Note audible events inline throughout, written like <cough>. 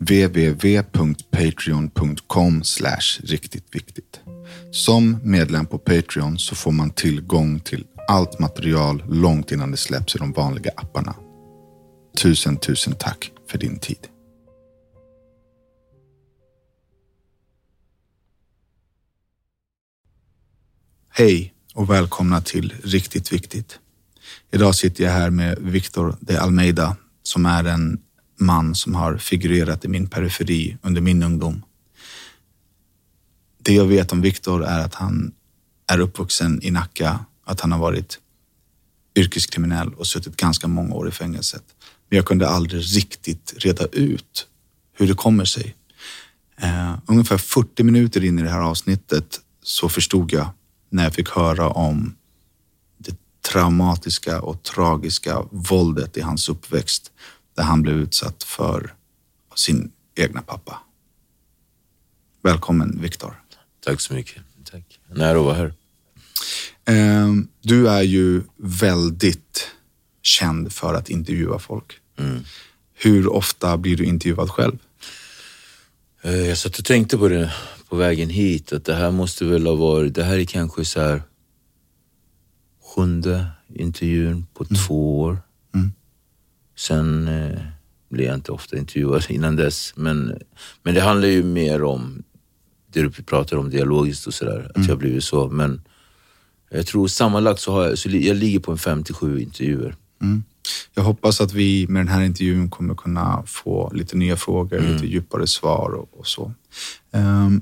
www.patreon.com riktigt viktigt. Som medlem på Patreon så får man tillgång till allt material långt innan det släpps i de vanliga apparna. Tusen, tusen tack för din tid. Hej och välkomna till Riktigt Viktigt. Idag sitter jag här med Victor de Almeida som är en man som har figurerat i min periferi under min ungdom. Det jag vet om Viktor är att han är uppvuxen i Nacka, att han har varit yrkeskriminell och suttit ganska många år i fängelset. Men jag kunde aldrig riktigt reda ut hur det kommer sig. Uh, ungefär 40 minuter in i det här avsnittet så förstod jag när jag fick höra om det traumatiska och tragiska våldet i hans uppväxt där han blev utsatt för sin egna pappa. Välkommen Viktor. Tack så mycket. Tack. När att vara här. Ehm, du är ju väldigt känd för att intervjua folk. Mm. Hur ofta blir du intervjuad själv? Eh, jag satt och tänkte på det på vägen hit, att det här måste väl ha varit, det här är kanske så här sjunde intervjun på Mm. två år. Mm. Sen eh, blev jag inte ofta intervjuad innan dess. Men, men det handlar ju mer om det du pratar om dialogiskt och sådär, att Mm. jag har blivit så. Men jag tror sammanlagt så har jag, så jag ligger på en 57 intervjuer. Mm. Jag hoppas att vi med den här intervjun kommer kunna få lite nya frågor, Mm. lite djupare svar och, och så. Ehm,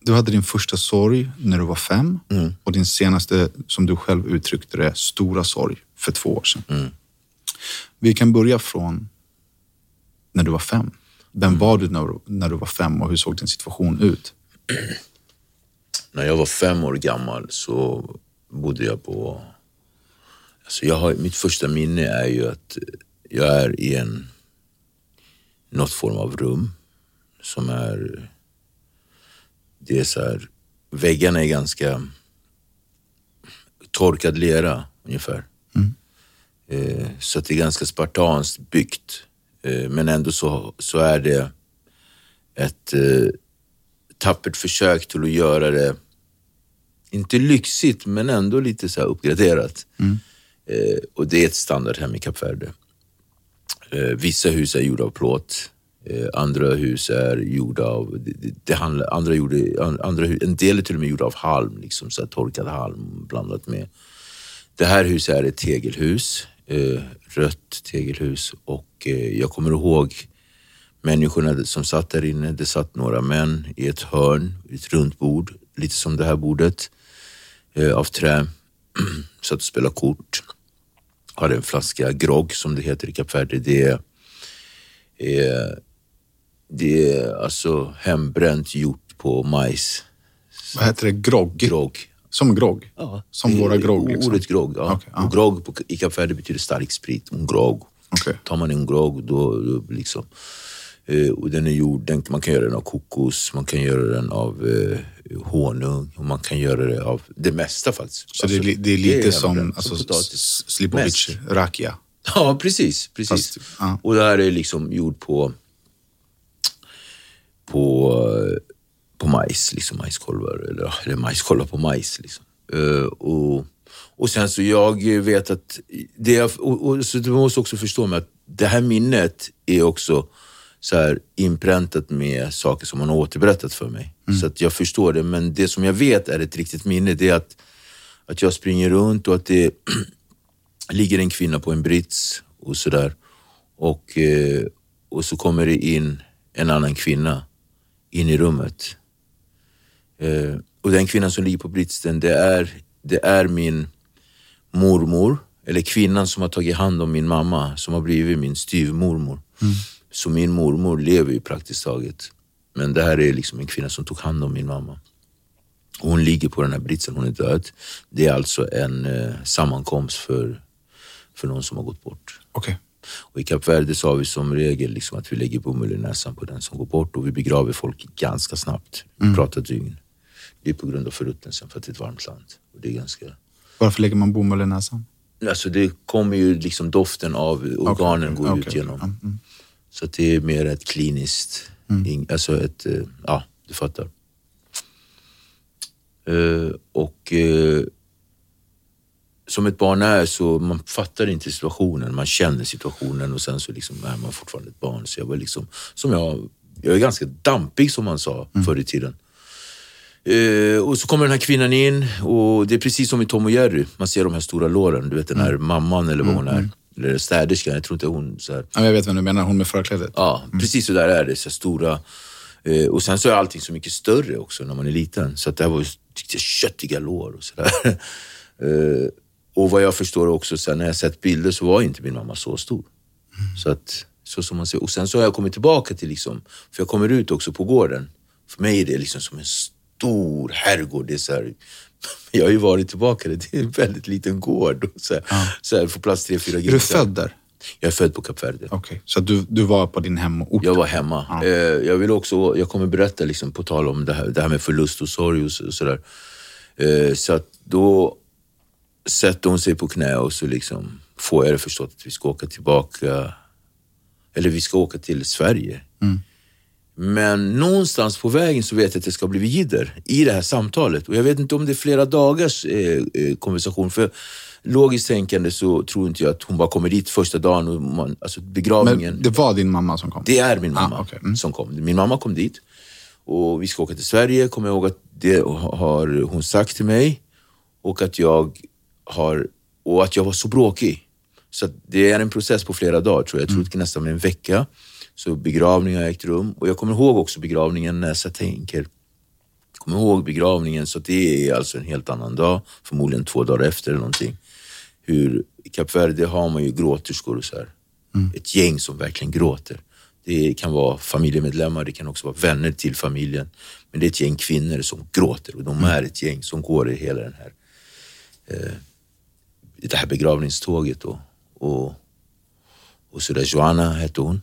du hade din första sorg när du var fem Mm. och din senaste, som du själv uttryckte det, stora sorg för två år sedan. Mm. Vi kan börja från när du var fem. Vem Mm. var du när, du var fem och hur såg din situation ut? <clears throat> När jag var fem år gammal så bodde jag på... Alltså jag har, mitt första minne är ju att jag är i en något form av rum som är... Det är så här, väggarna är ganska torkad lera ungefär. Eh, så att det är ganska spartanskt byggt. Eh, men ändå så, så är det ett eh, tappert försök till att göra det, inte lyxigt, men ändå lite så uppgraderat. Eh, och det är ett standardhem i Kap Verde. Eh, vissa hus är gjorda av plåt, eh, andra hus är gjorda av, det, det, handlar, andra gjorde, an- andra, en del är till och med gjorda av halm, liksom så torkad halm blandat med. Det här huset är ett tegelhus, eh, rött tegelhus och eh, jag kommer ihåg människorna som satt där inne. Det satt några män i ett hörn, ett runt bord, lite som det här bordet, eh, av trä. <clears throat> satt och spelade kort. Hade en flaska grogg som det heter i Kap Verde. Det är, är, det är alltså hembränt gjort på majs. Vad heter det? Grogg? Grogg. Som grogg? Ja, Som det- våra grogg, liksom. Ordet grogg, ja. Okej, ja. Grogg på, i Kap Verde betyder stark sprit. En grogg. Okej. Tar man en grogg då, då liksom... Eh, och den är gjord, den, man kan göra den av kokos, man kan göra den av eh, honung och man kan göra det av det mesta faktiskt. Så det, är, Alltså, det är lite hela som den, alltså, potatis. Slipovic rakia. Ja, precis. precis. Fast, ja. Och det här är liksom gjort på, på, på majs, liksom majskolvar. Eller, eller majskolvar på majs. Liksom. Eh, och, och sen så jag vet att, det jag, och, och, så du måste också förstå mig att det här minnet är också så här inpräntat med saker som man har återberättat för mig. Så att jag förstår det, men det som jag vet är ett riktigt minne, det är att, att jag springer runt och att det <clears throat> ligger en kvinna på en brits och sådär. Och, eh, och så kommer det in en annan kvinna in i rummet. Eh, och den kvinnan som ligger på britsen, det är, det är min mormor, eller kvinnan som har tagit hand om min mamma, som har blivit min styvmormor. Så min mormor lever ju praktiskt taget. Men det här är liksom en kvinna som tog hand om min mamma. Hon ligger på den här britsen, hon är död. Det är alltså en eh, sammankomst för, för någon som har gått bort. Okej. Och I Kap Verde så har vi som regel liksom att vi lägger bomull i näsan på den som går bort och vi begraver folk ganska snabbt. Vi pratar dygn. Det är på grund av förruttnelsen för att det är ett varmt land. Och det är ganska... Varför lägger man bomull i näsan? Alltså det kommer ju liksom doften av organen går Okej, ut genom. Ja, mm. Så det är mer ett kliniskt, ing- alltså ett, eh, ja du fattar. Eh, och eh, som ett barn är så man fattar inte situationen, man känner situationen och sen så liksom är man fortfarande ett barn. Så jag var liksom, som jag, jag är ganska dampig som man sa förr i tiden. Eh, och så kommer den här kvinnan in och det är precis som i Tom och Jerry. Man ser de här stora låren. Du vet den här mamman eller vad hon är. Eller städerskan, jag tror inte hon så här. Ja, jag vet vem du menar, hon med förklädet. Ja, precis så där är det. Så stora. Eh, och sen så är allting så mycket större också när man är liten. Så att det här var ju köttiga lår och sådär. <laughs> eh, och vad jag förstår också, sen när jag sett bilder så var inte min mamma så stor. Så att, så som man ser. Och sen så har jag kommit tillbaka till, liksom, för jag kommer ut också på gården. För mig är det liksom som en stor herrgård. Det är så här, jag har ju varit tillbaka, det är en väldigt liten gård. Så här, så här, får plats tre, fyra Är du född där? Jag är född på Kap Verde. Okej, så du, du var på din hemort? Jag var hemma. Eh, jag vill också, jag kommer berätta liksom, på tal om det här, det här med förlust och sorg och så- sådär. Eh, så att då sätter hon sig på knä och så liksom får jag det förstått att vi ska åka tillbaka, eller vi ska åka till Sverige. Men någonstans på vägen så vet jag att det ska bli jidder i det här samtalet. Och jag vet inte om det är flera dagars eh, eh, konversation. För logiskt tänkande så tror inte jag att hon bara kommer dit första dagen och man, alltså begravningen. Men det var din mamma som kom? Det är min mamma Ah, okej. Mm. som kom. Min mamma kom dit och vi ska åka till Sverige. Kommer jag ihåg att det har hon sagt till mig och att jag har och att jag var så bråkig. Så det är en process på flera dagar tror jag. Jag tror Mm. nästan en vecka. Så begravningen har ägt rum och jag kommer ihåg också begravningen när jag tänker kommer ihåg begravningen så det är alltså en helt annan dag, förmodligen två dagar efter eller någonting. Hur i Kap Verde har man ju gråterskor och så här. Ett gäng som verkligen gråter. Det kan vara familjemedlemmar, det kan också vara vänner till familjen. Men det är ett gäng kvinnor som gråter och de är ett gäng som går i hela den här, eh, det här begravningståget. Och, och, och så där Joanna hette hon.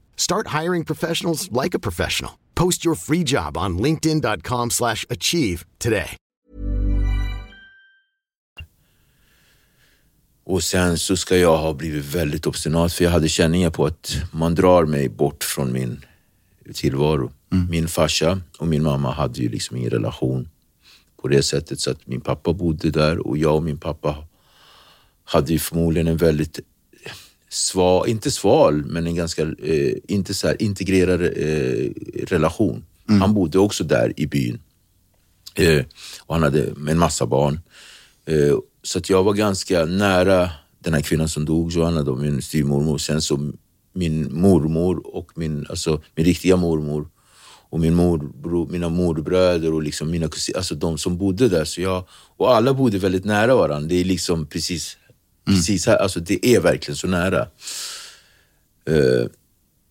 Start hiring professionals like a professional. Post your free job on linkedin.com/achieve slash achieve today. Och sen så ska jag ha blivit väldigt obstinat för jag hade känningar på att man drar mig bort från min tillvaro. Min farsa och min mamma hade ju liksom ingen relation på det sättet så att min pappa bodde där och jag och min pappa hade ju förmodligen en väldigt sval, inte sval, men en ganska, eh, inte så här integrerad eh, relation. Han bodde också där i byn. Eh, och han hade en massa barn. Eh, så att jag var ganska nära den här kvinnan som dog, Johanna, då, min styvmormor. Sen så min mormor och min, alltså, min riktiga mormor och min morbror, mina morbröder och liksom mina kusiner, alltså de som bodde där. Så jag, och alla bodde väldigt nära varandra. Det är liksom precis, precis här, alltså det är verkligen så nära. Eh,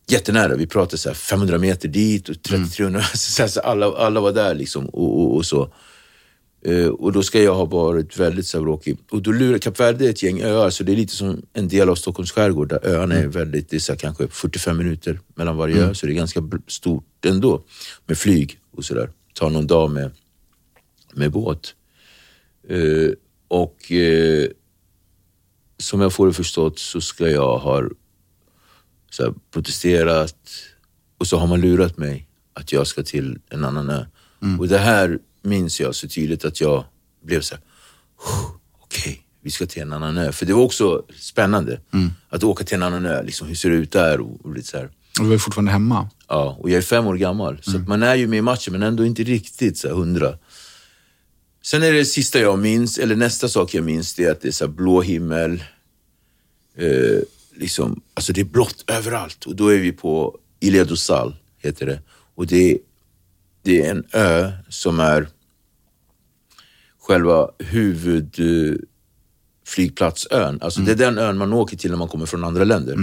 jättenära. Vi pratade så här 500 meter dit och 30-300. <laughs> Så, så alla, alla var där liksom och, och, och så. Eh, och då ska jag ha varit väldigt bråkig. Och då lurar Kap Verde ett gäng öar, så det är lite som en del av Stockholms skärgård där öarna är väldigt, det är så kanske 45 minuter mellan varje ö, så det är ganska stort ändå med flyg och sådär. Tar någon dag med, med båt. Eh, och eh, som jag får det förstått så ska jag ha så här, protesterat och så har man lurat mig att jag ska till en annan ö. Och det här minns jag så tydligt att jag blev så här, "Huh, okej, vi ska till en annan ö. För det var också spännande att åka till en annan ö. Liksom, hur ser det ut där? Och, och lite så här. Och du var ju fortfarande hemma. Ja, och jag är fem år gammal. Så att man är ju med i matchen men ändå inte riktigt så här hundra. Sen är det sista jag minns, eller nästa sak jag minns, det är att det är så blå himmel. Eh, liksom, alltså det är blått överallt och då är vi på Ilha do Sal, heter det. Och det, det är en ö som är själva huvudflygplatsön. Alltså det är den ön man åker till när man kommer från andra länder.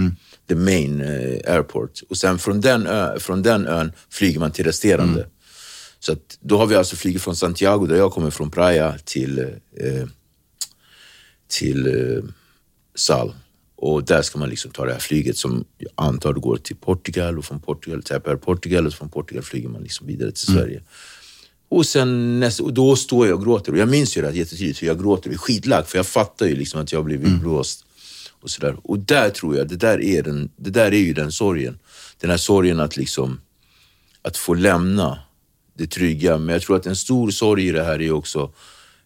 The main eh, airport. Och sen från den, ö, från den ön flyger man till resterande. Så att, då har vi alltså flugit från Santiago, där jag kommer från, Praia, till, eh, till eh, Sal. Och där ska man liksom ta det här flyget som jag antar går till Portugal och från Portugal till Air Portugal och från Portugal flyger man liksom vidare till Sverige. Och, sen nästa, och då står jag och gråter. Och jag minns ju det jättetydligt, hur jag gråter. Jag är skitlack, för jag fattar ju liksom att jag har blivit blåst. Och, sådär. och där tror jag, det där, är den, det där är ju den sorgen. Den här sorgen att liksom, att få lämna det trygga. Men jag tror att en stor sorg i det här är också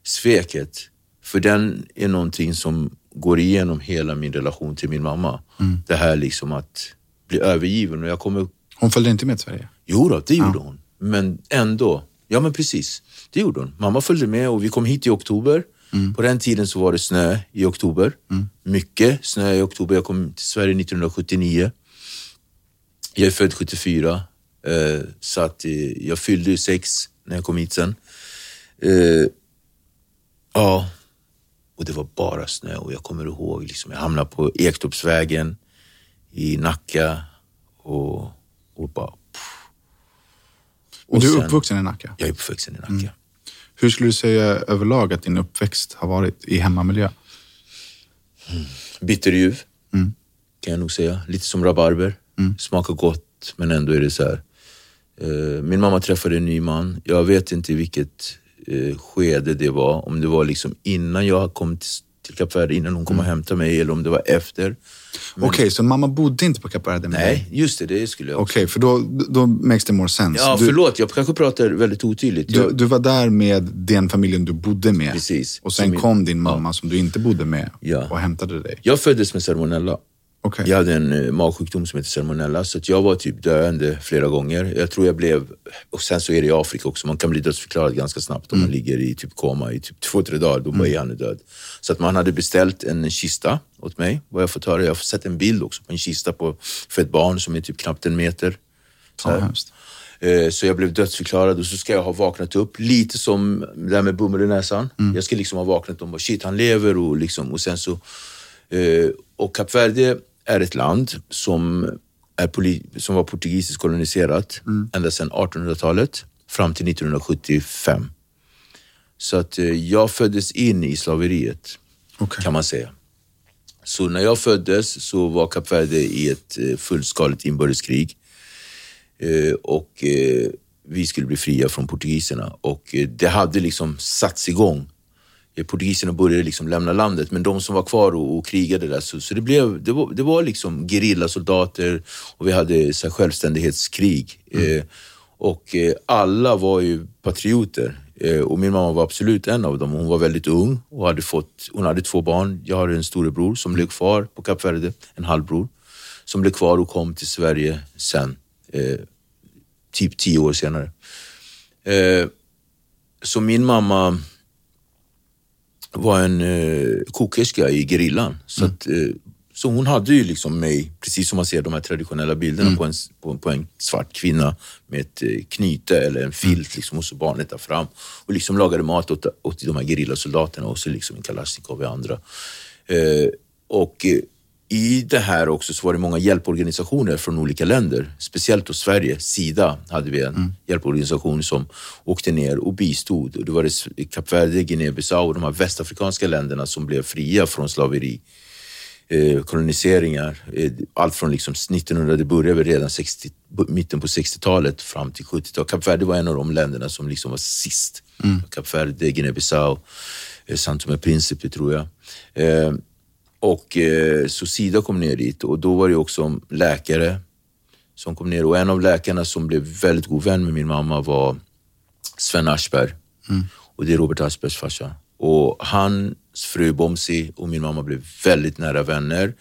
sveket. För den är någonting som går igenom hela min relation till min mamma. Det här liksom att bli övergiven. Och jag kommer Hon följde inte med till Sverige? Jo då, det gjorde hon. Men ändå. Ja, men precis. Det gjorde hon. Mamma följde med och vi kom hit i oktober. På den tiden så var det snö i oktober. Mycket snö i oktober. Jag kom till Sverige 1979. Jag är född 74. Eh, så att eh, jag fyllde ju sex när jag kom hit sen. Eh, ja, och det var bara snö och jag kommer ihåg, liksom, jag hamnade på Ektorpsvägen i Nacka och, och bara... Och du är sen- uppvuxen i Nacka? Jag är uppvuxen i Nacka. Hur skulle du säga överlag att din uppväxt har varit i hemmamiljö? Bitterljuv, kan jag nog säga. Lite som rabarber. Smakar gott, men ändå är det så här. Eh, min mamma träffade en ny man. Jag vet inte i vilket eh, skede det var. Om det var liksom innan jag kom till, till Kap Verde, innan hon kom och hämtade mig, eller om det var efter. Okej, så mamma bodde inte på Kap Verde med dig? Nej, just det, det skulle jag också. Okej, för då, då makes det more sense. Ja, du, förlåt, jag kanske pratar väldigt otydligt. du, Jag, du var där med den familjen du bodde med. Precis. Och sen min- kom din mamma som du inte bodde med Ja. och hämtade dig. jag föddes med salmonella. Okej. Jag hade en eh, magsjukdom som heter salmonella, så att jag var typ döende flera gånger. Jag tror jag blev, och sen så är det i Afrika också, man kan bli dödsförklarad ganska snabbt om man ligger i typ koma i typ två, tre dagar, då bara är han död. Så att man hade beställt en kista åt mig, vad jag fått höra. Jag har sett en bild också på en kista på, för ett barn som är typ knappt en meter. Så här. Eh, Så jag blev dödsförklarad och så ska jag ha vaknat upp, lite som det där med bomull i näsan. Jag ska liksom ha vaknat och bara shit, han lever och liksom, och sen så... eh, Och Kap Verde är ett land som, är som var portugisiskt koloniserat ända sedan 1800-talet fram till 1975. Så att eh, jag föddes in i slaveriet, Okej. kan man säga. Så när jag föddes så var Kap Verde i ett eh, fullskaligt inbördeskrig. Eh, och vi skulle bli fria från portugiserna. Och det hade liksom satts igång. Eh, Portugiserna började liksom lämna landet, men de som var kvar och, och krigade där, så, så det, blev, det, var, det var liksom gerillasoldater och vi hade så här, självständighetskrig. Eh, och eh, alla var ju patrioter. Eh, och min mamma var absolut en av dem. Hon var väldigt ung och hade fått, hon hade två barn. Jag har en storebror som blev kvar på Kap Verde, en halvbror, som blev kvar och kom till Sverige sen, eh, typ tio år senare. Eh, så min mamma var en eh, kokerska i gerillan. Så, att, eh, så hon hade ju liksom mig, precis som man ser de här traditionella bilderna på, en, på, på en svart kvinna med ett eh, knyte eller en filt liksom, och så barnet där fram. Och liksom lagade mat åt, åt de här gerillasoldaterna och så liksom en kalasjnikov i andra. Eh, och eh, i det här också så var det många hjälporganisationer från olika länder. Speciellt då Sverige, Sida hade vi en hjälporganisation som åkte ner och bistod. Och det var det Kap Verde, Guinea-Bissau och de här västafrikanska länderna som blev fria från slaveri. Eh, koloniseringar, eh, allt från liksom 1900, det började redan 60, mitten på 60-talet fram till 70-talet. Kap Verde var en av de länderna som liksom var sist. Kap Verde, Guinea-Bissau, eh, Santo Principe tror jag. Eh, och eh, så Sida kom ner dit och då var det också läkare som kom ner och en av läkarna som blev väldigt god vän med min mamma var Sven Aschberg. Och det är Robert Aschbergs farsa. Och hans fru Bomsi och min mamma blev väldigt nära vänner.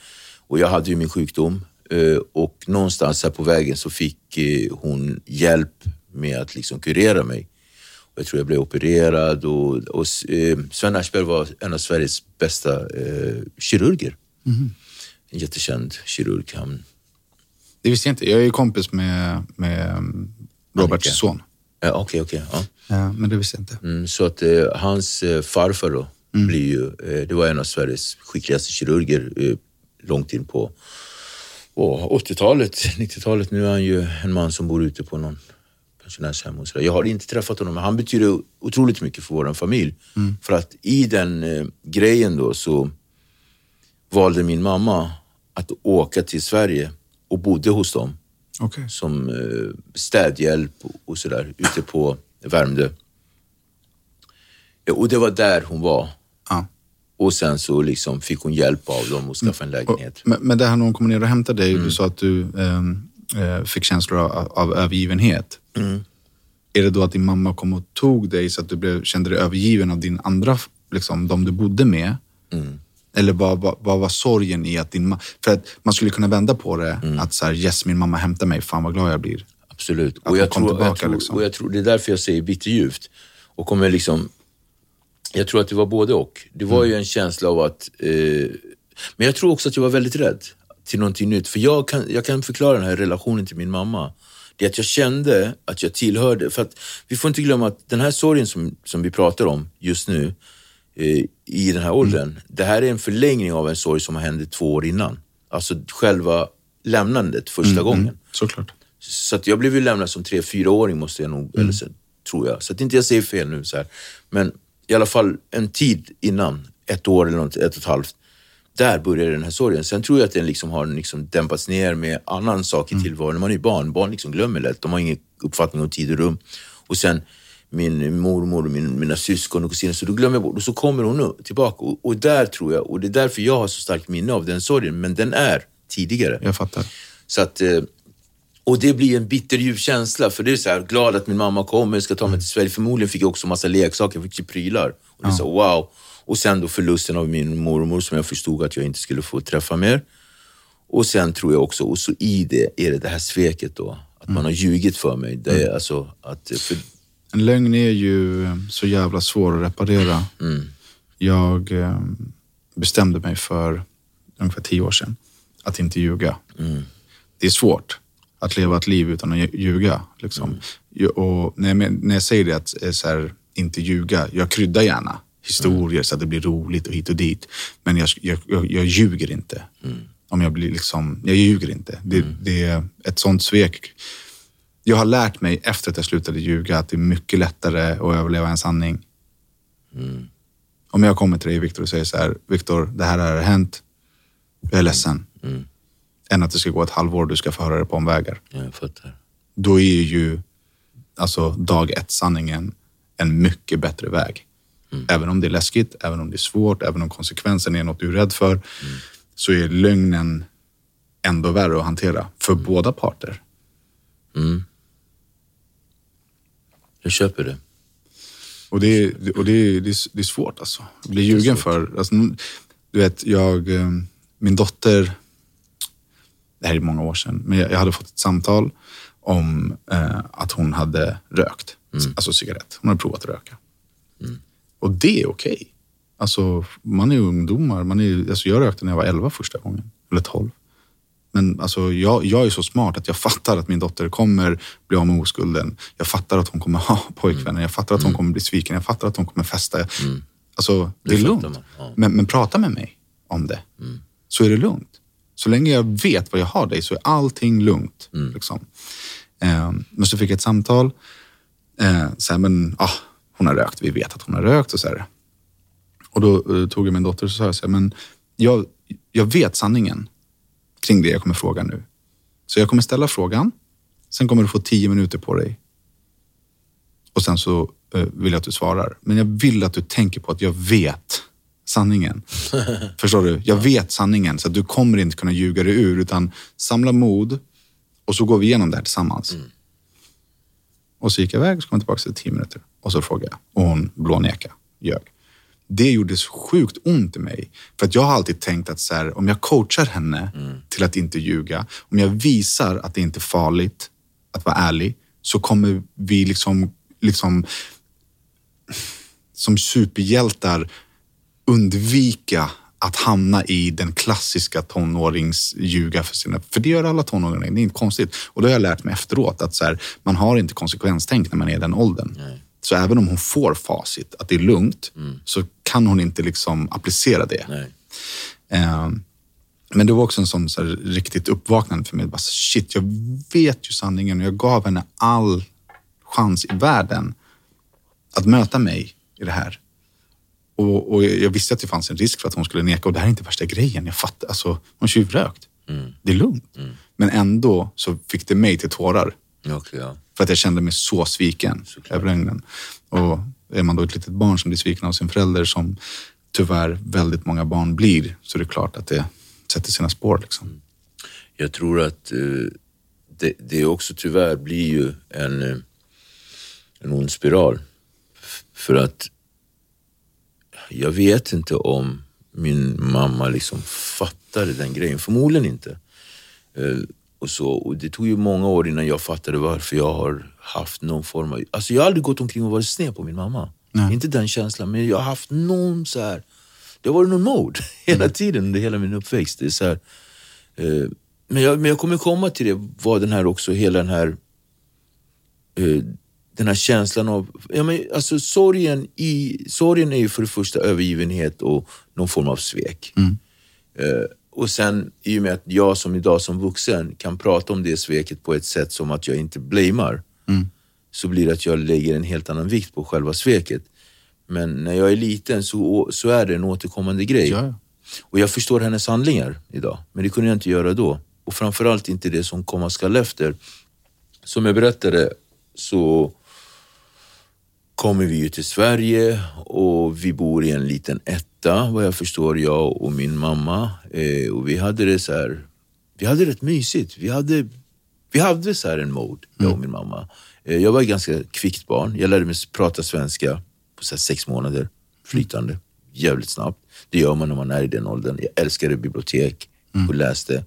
Och jag hade ju min sjukdom eh, och någonstans här på vägen så fick eh, hon hjälp med att liksom kurera mig. Jag tror jag blev opererad och, och eh, Sven Aschberg var en av Sveriges bästa eh, kirurger. En jättekänd kirurg. Han, Det visste jag inte. Jag är ju kompis med, med um, Roberts Annika. son. ja, okej, okej. ja. Ja, men det visste jag inte. Mm, så att eh, hans eh, farfar då, blir ju, eh, det var en av Sveriges skickligaste kirurger eh, långt in på på 80-talet, 90-talet. Nu är han ju en man som bor ute på någon pensionärshem och sådär. Jag har inte träffat honom, men han betyder otroligt mycket för vår familj. För att i den eh, grejen då så valde min mamma att åka till Sverige och bodde hos dem Okej. som eh, städhjälp och, och sådär ute på Värmdö. Ja, och det var där hon var. Ja. Och sen så liksom fick hon hjälp av dem att skaffa en Och, lägenhet. men, men det här när hon kommer ner och hämtar dig, Mm. du sa att du ehm, eh, fick känslor av, av övergivenhet. Mm. Är det då att din mamma kom och tog dig så att du blev, kände dig övergiven av din andra, liksom, de du bodde med? Mm. Eller vad, vad, vad var sorgen i att din mamma... För att man skulle kunna vända på det, Mm. att så här, yes, min mamma hämtar mig, fan vad glad jag blir. Absolut. hon Och jag, tror, jag, tillbaka, tror, liksom. och jag tror, det är därför jag säger bitterljuvt. Och kommer liksom, jag tror att det var både och. Det var Mm. ju en känsla av att, eh, men jag tror också att jag var väldigt rädd till någonting nytt. För jag kan, jag kan förklara den här relationen till min mamma. Det är att jag kände att jag tillhörde, för att vi får inte glömma att den här sorgen som, som vi pratar om just nu, eh, i den här åldern, Mm. det här är en förlängning av en sorg som hände två år innan. Alltså själva lämnandet första gången. Såklart. Så att jag blev ju lämnad som tre, fyraåring måste jag nog, eller så, tror jag. Så att inte jag säger fel nu. Så här. Men i alla fall en tid innan, ett år eller något, ett och ett halvt, där började den här sorgen. Sen tror jag att den liksom har liksom dämpats ner med annan sak i tillvaron. När man är barn, barn liksom glömmer lätt. De har ingen uppfattning om tid och rum. Och sen min mormor och min, mina syskon och kusiner, så då glömmer jag bort. Och så kommer hon nu tillbaka. Och, och där tror jag, och det är därför jag har så starkt minne av den sorgen, men den är tidigare. Jag fattar. Så att, eh, och det blir en bitterljuv känsla, för det är så här, glad att min mamma kommer, ska ta mig till Sverige. Förmodligen fick jag också massa leksaker, jag fick prylar. Och det är så, wow. Och sen då förlusten av min mormor som jag förstod att jag inte skulle få träffa mer. Och sen tror jag också, och så i det är det det här sveket då. Att man har ljugit för mig. Det är alltså att, för, En lögn är ju eh, så jävla svår att reparera. Mm. Jag eh, bestämde mig för ungefär tio år sedan att inte ljuga. Mm. Det är svårt att leva ett liv utan att ljuga. Liksom. Mm. Och när, jag, när jag säger det, att eh, här, inte ljuga, jag kryddar gärna historier så att det blir roligt och hit och dit. Men jag, jag, jag, jag ljuger inte. Mm. Om jag blir liksom, jag ljuger inte. Det, det är ett sånt svek. Jag har lärt mig efter att jag slutade ljuga att det är mycket lättare att överleva en sanning. Om jag kommer till dig Viktor och säger så här, Viktor, det här har hänt. Jag är ledsen. Än att det ska gå ett halvår och du ska få höra det på omvägar. ja, jag fattar. Då är ju alltså dag ett sanningen en mycket bättre väg. Även om det är läskigt, även om det är svårt, även om konsekvensen är något du är rädd för, så är lögnen ändå värre att hantera för båda parter. Jag köper det. Och det är, och det är, det är, det är svårt alltså. Att bli ljugen för. Alltså, du vet, jag, eh, min dotter, det här är många år sedan, men jag, jag hade fått ett samtal om eh, att hon hade rökt. Alltså cigarett. Hon hade provat att röka. Och det är okej. Alltså, man är ju ungdomar. Man är, alltså, jag rökte när jag var 11 första gången. Eller 12. Men alltså, jag, jag är så smart att jag fattar att min dotter kommer bli av med oskulden. Jag fattar att hon kommer ha <laughs> pojkvänner. Jag fattar att hon kommer bli sviken. Jag fattar att hon kommer festa. Alltså, det, är lugnt. Men, men prata med mig om det. Så är det lugnt. Så länge jag vet vad jag har dig så är allting lugnt. Liksom. Eh, men så fick jag ett samtal. Eh, så här, men, ah, hon har rökt. Vi vet att hon har rökt. Och så här. Och då eh, tog jag min dotter och sa jag så här, men jag, jag vet sanningen kring det jag kommer fråga nu. Så jag kommer ställa frågan. Sen kommer du få tio minuter på dig. Och sen så eh, vill jag att du svarar. Men jag vill att du tänker på att jag vet sanningen. <laughs> Förstår du? Jag vet sanningen så du kommer inte kunna ljuga dig ur utan samla mod och så går vi igenom det här tillsammans. Och så gick jag iväg och så kom jag tillbaka till tio minuter och så frågade jag och hon blånekade, ljög. Det gjorde så sjukt ont i mig. För att jag har alltid tänkt att så här, om jag coachar henne till att inte ljuga, om jag visar att det inte är farligt att vara ärlig, så kommer vi liksom, liksom som superhjältar undvika att hamna i den klassiska tonåringsljuga för sina... För det gör alla tonåringar, det är inte konstigt. Och det har jag lärt mig efteråt att så här, man har inte konsekvenstänk när man är i den åldern. Nej. Så även om hon får facit, att det är lugnt, så kan hon inte liksom applicera det. Eh, men det var också en sån så här, riktigt uppvaknande för mig. Bara, shit, jag vet ju sanningen och jag gav henne all chans i världen att möta mig i det här. Och, och jag visste att det fanns en risk för att hon skulle neka och det här är inte värsta grejen. Jag fattar, alltså, hon tjuvrökt. Det är lugnt. Men ändå så fick det mig till tårar. Okej, ja. För att jag kände mig så sviken över lögnen. Och är man då ett litet barn som blir sviken av sin förälder som tyvärr väldigt många barn blir så är det klart att det sätter sina spår. Liksom. Jag tror att eh, det, det också tyvärr blir ju en, eh, en ond spiral. För att jag vet inte om min mamma liksom fattade den grejen. Förmodligen inte. Eh, och, så, och det tog ju många år innan jag fattade varför jag har haft någon form av... Alltså jag har aldrig gått omkring och varit sned på min mamma. Nej. Inte den känslan, men jag har haft någon så här... Det har varit någon mode <laughs> hela tiden under hela min uppväxt. Det är så här, eh, men, jag, men jag kommer komma till det, vad den här också, hela den här eh, den här känslan av, ja men alltså sorgen, i, sorgen är ju för det första övergivenhet och någon form av svek. Eh, och sen i och med att jag som idag som vuxen kan prata om det sveket på ett sätt som att jag inte blamear, så blir det att jag lägger en helt annan vikt på själva sveket. Men när jag är liten så, så är det en återkommande grej. Ja. Och jag förstår hennes handlingar idag, men det kunde jag inte göra då. Och framförallt inte det som komma skall efter. Som jag berättade så kommer vi ju till Sverige och vi bor i en liten etta, vad jag förstår, jag och min mamma. Eh, och vi hade det så här, vi hade rätt mysigt. Vi hade, vi hade så här en mode, jag och min mamma. Eh, jag var ganska kvickt barn. Jag lärde mig prata svenska på så sex månader, flytande, jävligt snabbt. Det gör man när man är i den åldern. Jag älskade bibliotek och läste.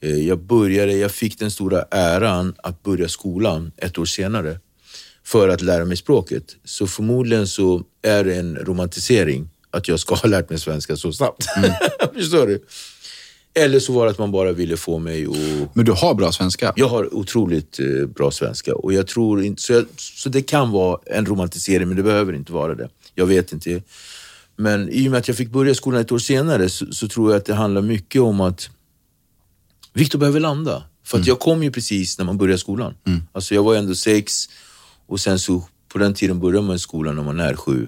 Eh, Jag började, jag fick den stora äran att börja skolan ett år senare för att lära mig språket. Så förmodligen så är det en romantisering att jag ska ha lärt mig svenska så snabbt. <laughs> Förstår du? Eller så var det att man bara ville få mig att... Men du har bra svenska? Jag har otroligt eh, bra svenska och jag tror inte... Så, jag, så det kan vara en romantisering, men det behöver inte vara det. Jag vet inte. Men i och med att jag fick börja skolan ett år senare så, så tror jag att det handlar mycket om att Viktor behöver landa. För att jag kom ju precis när man börjar skolan. Alltså jag var ändå sex och sen så på den tiden börjar man i skolan när man är sju,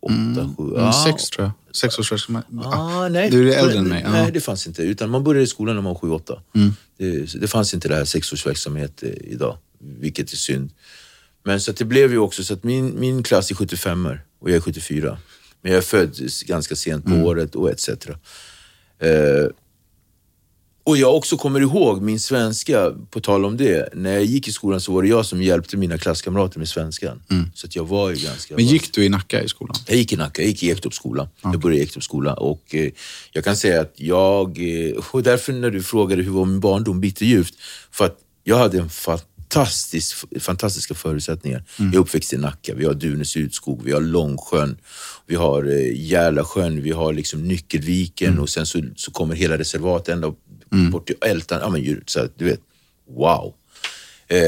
åtta, sju. Mm, sex tror jag. Sex års verksamhet. Ah, nej, Du är äldre än mig. Nej, Ja. det fanns inte. Utan man började i skolan när man var sju, åtta. Mm. Det, det fanns inte det här sexårsverksamhet eh, idag, vilket är synd. Men så det blev ju också så att min, min klass är 75 och jag är 74. Men jag är född ganska sent på Mm. året och etc. Eh, och jag också kommer ihåg min svenska, på tal om det. När jag gick i skolan så var det jag som hjälpte mina klasskamrater med svenskan. Så att jag var ju ganska... Mm. Men gick du i Nacka i skolan? Jag gick i Nacka, jag gick i Ektorpsskola. Jag började i Ektorpsskola och eh, jag kan säga att jag, eh, och därför när du frågade hur var min barndom bitterljuvt, för att jag hade en fantastisk, fantastiska förutsättningar. Jag är uppväxt i Nacka, vi har Dunes utskog, vi har Långsjön, vi har eh, Järlasjön, vi har liksom Nyckelviken och sen så, så kommer hela reservatet ända bort till Ältan. Ja, men, ju- så här, du vet, wow. Eh,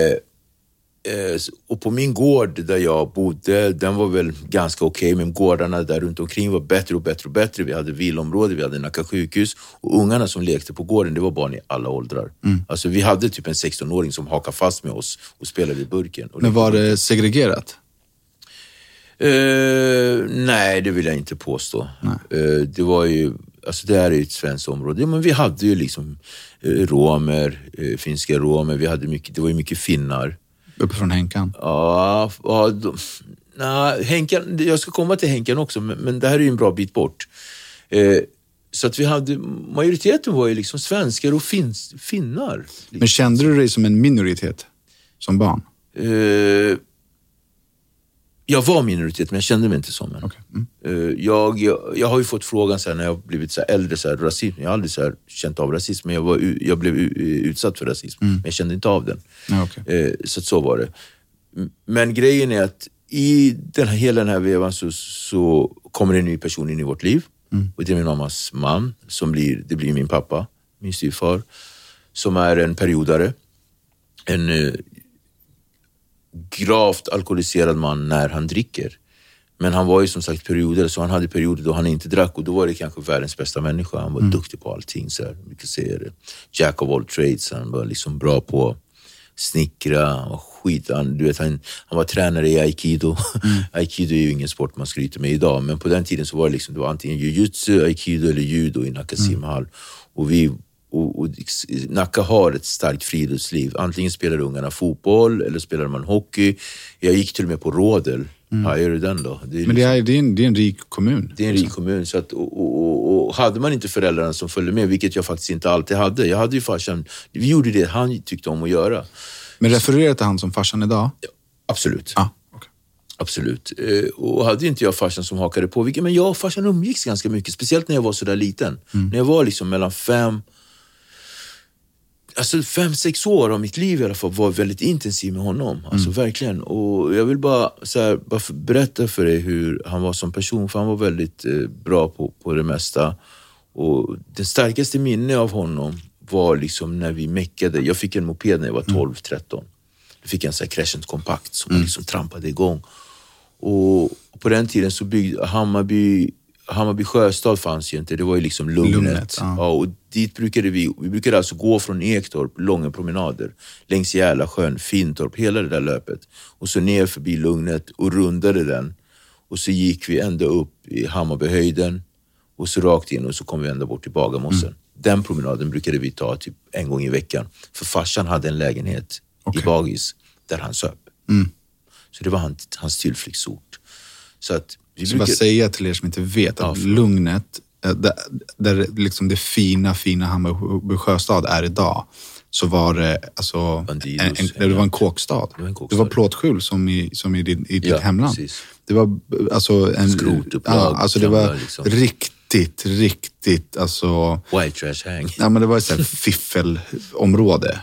Eh, Och på min gård där jag bodde, den var väl ganska okej, men gårdarna där runt omkring var bättre och bättre och bättre. Vi hade villområde, vi hade Nacka sjukhus och ungarna som lekte på gården, det var barn i alla åldrar. Alltså vi hade typ en 16-åring som hakade fast med oss och spelade i burken. Men var det segregerat? Eh, nej, det vill jag inte påstå. Eh, det var ju, alltså det här är ett svenskt område. Ja, men vi hade ju liksom eh, romer, eh, finska romer, vi hade mycket, det var ju mycket finnar. Uppifrån Henkan? Ja, ja de, nej, Henkan, jag ska komma till Henkan också, men, men det här är ju en bra bit bort. Eh, så att vi hade, majoriteten var ju liksom svenskar och fins, finnar. Men kände du dig som en minoritet som barn? Eh, jag var minoritet, men jag kände mig inte som en. Okej. Mm. Eh, jag, jag, jag har ju fått frågan här, när jag blivit så äldre, så här, rasism. Jag har aldrig så här, känt av rasism, men jag, var, jag blev utsatt för rasism. Men jag kände inte av den. Ja, okej. Eh, så så var det. Men grejen är att i den här, hela den här vevan så, så kommer en ny person in i vårt liv. Och det är min mammas man, som blir, det blir min pappa, min styvfar, som är en periodare. En eh, gravt alkoholiserad man när han dricker. Men han var ju som sagt perioder, så han hade perioder då han inte drack och då var det kanske världens bästa människa. Han var duktig på allting. Så här. Vi kan säga det. Jack of all trades. Han var liksom bra på snickra och skit. Han, du vet, han, han var tränare i aikido. <laughs> aikido är ju ingen sport man skryter med idag, men på den tiden så var det, liksom, det var antingen jujutsu, aikido eller judo i Nacka simhall. Och vi och, och Nacka har ett starkt friluftsliv. Antingen spelar ungarna fotboll eller spelar man hockey. Jag gick till och med på rådel. Hajar du den då? Det Men det är, det, är en, det är en rik kommun. det är en rik kommun. Så att, och, och, och, hade man inte föräldrarna som följde med, vilket jag faktiskt inte alltid hade. Jag hade ju farsan, vi gjorde det han tyckte om att göra. Men refererar till han som farsan idag? Absolut. Ja. okej. Absolut. Eh, Och hade inte jag farsan som hakade på, vilket, men jag och farsan umgicks ganska mycket, speciellt när jag var så där liten. När jag var liksom mellan fem, alltså fem, sex år av mitt liv i alla fall var väldigt intensiv med honom. Alltså verkligen. Och jag vill bara, så här, bara berätta för dig hur han var som person, för han var väldigt eh, bra på, på det mesta. Och det starkaste minne av honom var liksom när vi meckade. Jag fick en moped när jag var 12-13. Då fick jag en sån här Crescent kompakt som man liksom trampade igång. Och på den tiden så byggde Hammarby, Hammarby sjöstad fanns ju inte, det var ju liksom Lugnet. Lugnet, ja. ja. och dit brukade vi, vi brukade alltså gå från Ektorp, långa promenader, längs Järlasjön, Fintorp, hela det där löpet. Och så ner förbi Lugnet och rundade den. Och så gick vi ända upp i Hammarbyhöjden och så rakt in och så kom vi ända bort till Bagarmossen. Den promenaden brukade vi ta typ en gång i veckan. För farsan hade en lägenhet i Bagis där han söp. Så det var hans, hans tillflyktsort. Så att vi Så bara säga till er som inte vet Ja, att förlåt. Lugnet, eh, där, där liksom det fina, fina Hammarby sjöstad är idag, så var det alltså Bandidos, en, en, det var en kåkstad. Det var en Det kåkstad. var plåtskjul som i, som i, din, i ditt Ja, hemland. precis. Det var alltså en... Skrotupplag, Ja, alltså det var liksom. riktigt, riktigt alltså... White trash hang. Ja, men det var ett sånt <laughs> fiffelområde.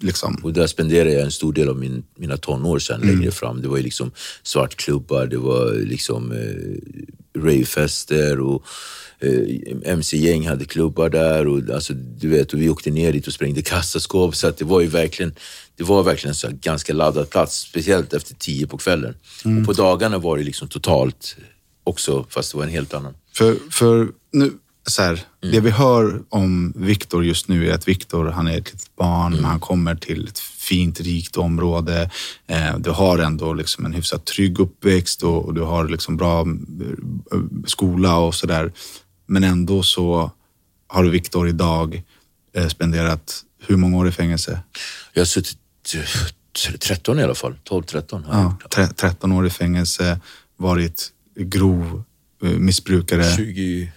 Liksom. Och där spenderade jag en stor del av min, mina tonår sen Mm. längre fram. Det var ju liksom svartklubbar, det var liksom eh, ravefester och eh, mc-gäng hade klubbar där. Och, alltså, du vet, och vi åkte ner dit och sprängde kassaskåp. Så det var ju verkligen, det var verkligen en så ganska laddad plats. Speciellt efter tio på kvällen. Mm. Och på dagarna var det liksom totalt också, fast det var en helt annan. För, för nu, så här, mm. det vi hör om Viktor just nu är att Viktor, han är ett litet barn, mm. han kommer till ett fint, rikt område. Eh, du har ändå liksom en hyfsat trygg uppväxt och, och du har liksom bra eh, skola och sådär. Men ändå så har Viktor idag eh, spenderat hur många år i fängelse? Jag har suttit eh, 13 i alla fall, 12-13. Ja, 13 år i fängelse, varit grov eh, missbrukare. 20,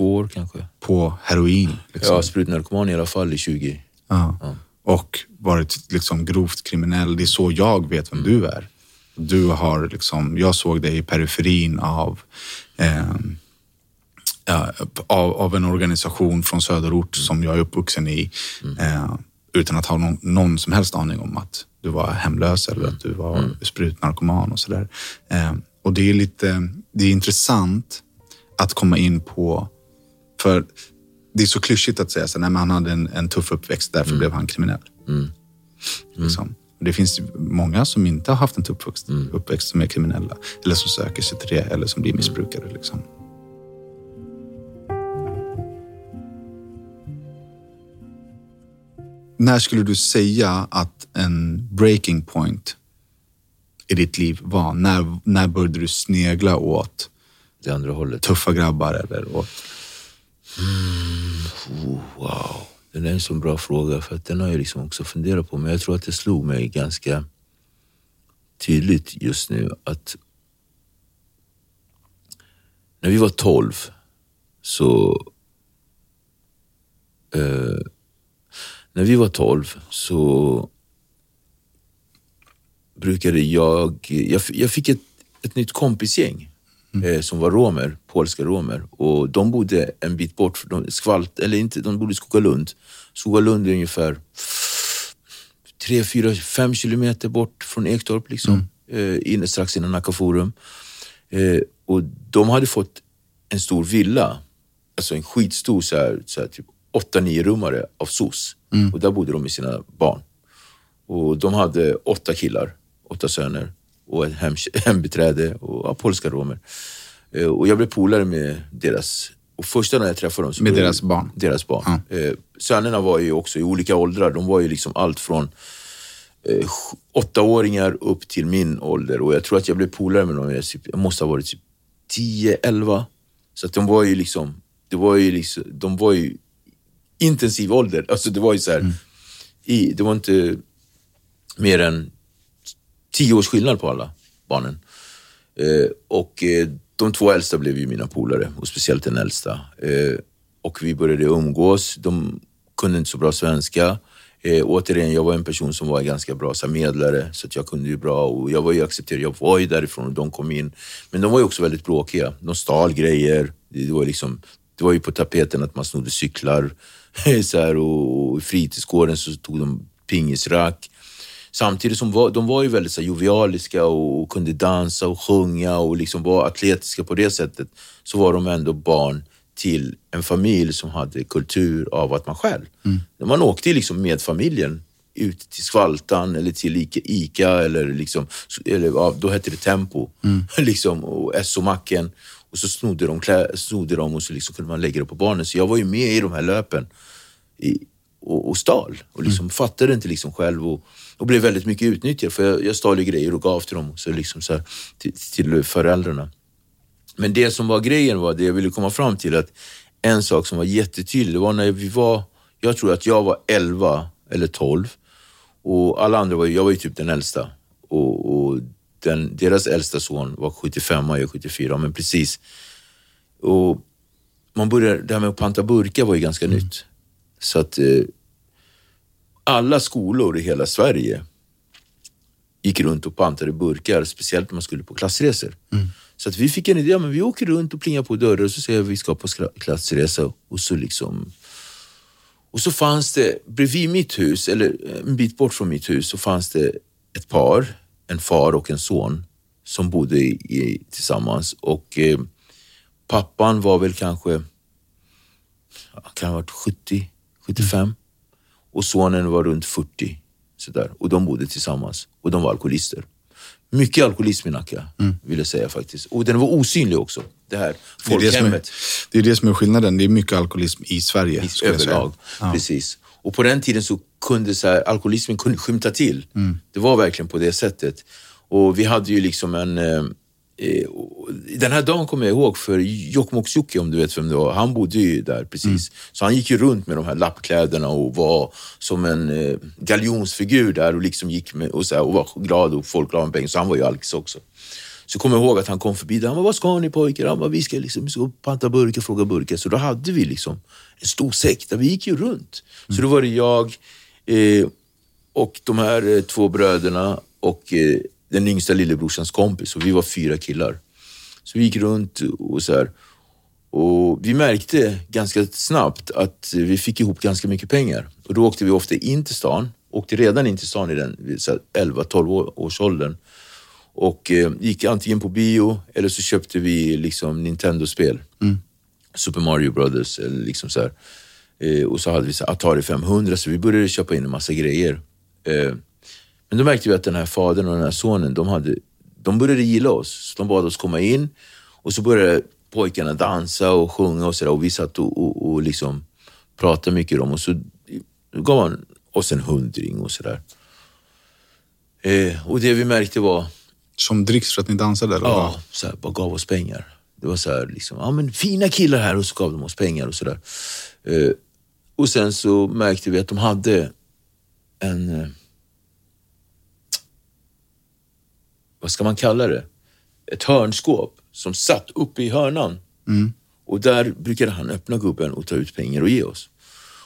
två år kanske. På heroin? Liksom. Ja, sprutnarkoman i alla fall i 20. Ja. ja. Och varit liksom grovt kriminell. Det är så jag vet vem mm. du är. Du har liksom, jag såg dig i periferin av, eh, av, av, en organisation från söderort mm. som jag är uppvuxen i. Mm. Eh, utan att ha någon, någon, som helst aning om att du var hemlös eller mm. att du var mm. sprutnarkoman och sådär. Eh, och det är lite, det är intressant att komma in på för det är så klyschigt att säga så, nej, men han hade en, en tuff uppväxt, därför blev han kriminell. Liksom. Och Det finns många som inte har haft en tuff uppväxt, uppväxt som är kriminella, eller som söker sig till det, eller som blir missbrukare. Liksom. När skulle du säga att en breaking point i ditt liv var? När, när började du snegla åt Det andra hållet. tuffa grabbar eller åt... Oh, wow. Den är en så bra fråga för att den har jag liksom också funderat på. Men jag tror att det slog mig ganska tydligt just nu att när vi var 12 så eh, när vi var 12 så brukade jag, jag, jag fick ett, ett nytt kompisgäng eh, som var romer, polska romer. Och de bodde en bit bort, de, skvalt, eller inte, de bodde i Skogalund. Skogalund är ungefär tre, fyra, fem kilometer bort från Ektorp. Liksom. eh, inne, strax innan Nacka Forum. Eh, och de hade fått en stor villa, alltså en skitstor så här, så här, typ 8-9 rummare av SOS. Och där bodde de med sina barn. Och de hade åtta killar, åtta söner och ett hem, hembiträde och ja, polska romer. Eh, och jag blev polare med deras... Och första när jag träffade dem... Med deras barn? Deras barn. Eh, sönerna var ju också i olika åldrar. De var ju liksom allt från eh, åttaåringar upp till min ålder. Och jag tror att jag blev polare med dem. Jag typ- jag måste ha varit typ 10, 11. Så att de var ju liksom... Det var ju liksom de var ju intensiv ålder. Alltså det var ju så här... I, det var inte mer än tio års skillnad på alla barnen. Eh, och eh, de två äldsta blev ju mina polare, och speciellt den äldsta. Eh, och vi började umgås. De kunde inte så bra svenska. Eh, återigen, jag var en person som var ganska bra så medlare, så att jag kunde ju bra och jag var ju accepterad. Jag var ju därifrån och de kom in. Men de var ju också väldigt bråkiga. De stal grejer. Det, det var, liksom, det var ju på tapeten att man snodde cyklar. <laughs> så här, och, och i fritidsgården så tog de pingisrack. Samtidigt som de var ju väldigt så jovialiska och, kunde dansa och sjunga och liksom var atletiska på det sättet, så var de ändå barn till en familj som hade kultur av att man själv. Man åkte liksom med familjen ut till Skvaltan eller till Ica, Ica eller, liksom, eller då hette det Tempo, <laughs> liksom, och SO-macken. Och så snodde de, klä, snodde de och så liksom kunde man lägga det på barnen. Så jag var ju med i de här löpen i, och, och stal och liksom fattade inte liksom själv och, och blev väldigt mycket utnyttjad för jag, jag stal ju grejer och gav till dem så liksom så här, till, till föräldrarna. Men det som var grejen var, det jag ville komma fram till, att en sak som var jättetydlig, det var när vi var, jag tror att jag var 11 eller 12 och alla andra var jag var ju typ den äldsta. Och, och den, deras äldsta son var 75 och jag är 74, men precis. Och man började, det här med att panta burkar var ju ganska nytt. Så att eh, alla skolor i hela Sverige gick runt och pantade burkar, speciellt när man skulle på klassresor. Så att vi fick en idé, men vi åker runt och plingar på dörrar och så säger vi att vi ska på klassresa och så liksom och så fanns det, bredvid mitt hus, eller en bit bort från mitt hus, så fanns det ett par, en far och en son, som bodde i, tillsammans. Och eh, pappan var väl kanske, kan ha varit 70, 75. Och sonen var runt 40. Sådär. Och de bodde tillsammans. Och de var alkoholister. Mycket alkoholism i Nacka, vill jag säga faktiskt. Och den var osynlig också, det här Det är det, som är, folkhemmet det är det som är skillnaden. Det är mycket alkoholism i Sverige. säga. överlag. Precis. Och på den tiden så kunde så här, alkoholismen kunde skymta till. Det var verkligen på det sättet. Och vi hade ju liksom en... Eh, den här dagen kommer jag ihåg för Jokkmokks-Jocke, om du vet vem det var, han bodde ju där precis. Så han gick ju runt med de här lappkläderna och var som en eh, galjonsfigur där och liksom gick med och, så här, och var glad och folk gav honom pengar. Så han var ju alkis också. Så kommer jag ihåg att han kom förbi där. Han bara, vad ska ni pojkar? Han bara, vi ska, liksom, vi ska panta burkar, fråga burkar. Så då hade vi liksom en stor säck där vi gick ju runt. Så då var det jag eh, och de här eh, två bröderna och eh, den yngsta lillebrorsans kompis. Och vi var fyra killar. Så vi gick runt och så här. Och vi märkte ganska snabbt att vi fick ihop ganska mycket pengar. Och då åkte vi ofta in till stan. Åkte redan in till stan i den vid så här 11-12 år- års åldern. Och eh, gick antingen på bio eller så köpte vi liksom Nintendo-spel. Super Mario Brothers eller liksom så här. Eh, och så hade vi så Atari 500 så vi började köpa in en massa grejer. Eh, men då märkte vi att den här fadern och den här sonen, de, hade, de började gilla oss. De bad oss komma in och så började pojkarna dansa och sjunga och sådär. Och vi satt och, och, och liksom pratade mycket om och så gav han oss en hundring och sådär. Eh, och det vi märkte var, Som dricks för att ni dansade? Eller? Ja, så här, bara gav oss pengar. Det var så här, liksom, ja men fina killar här och så gav de oss pengar och sådär. Eh, och sen så märkte vi att de hade en, eh, vad ska man kalla det? Ett hörnskåp som satt uppe i hörnan. Och där brukade han öppna gubben och ta ut pengar och ge oss.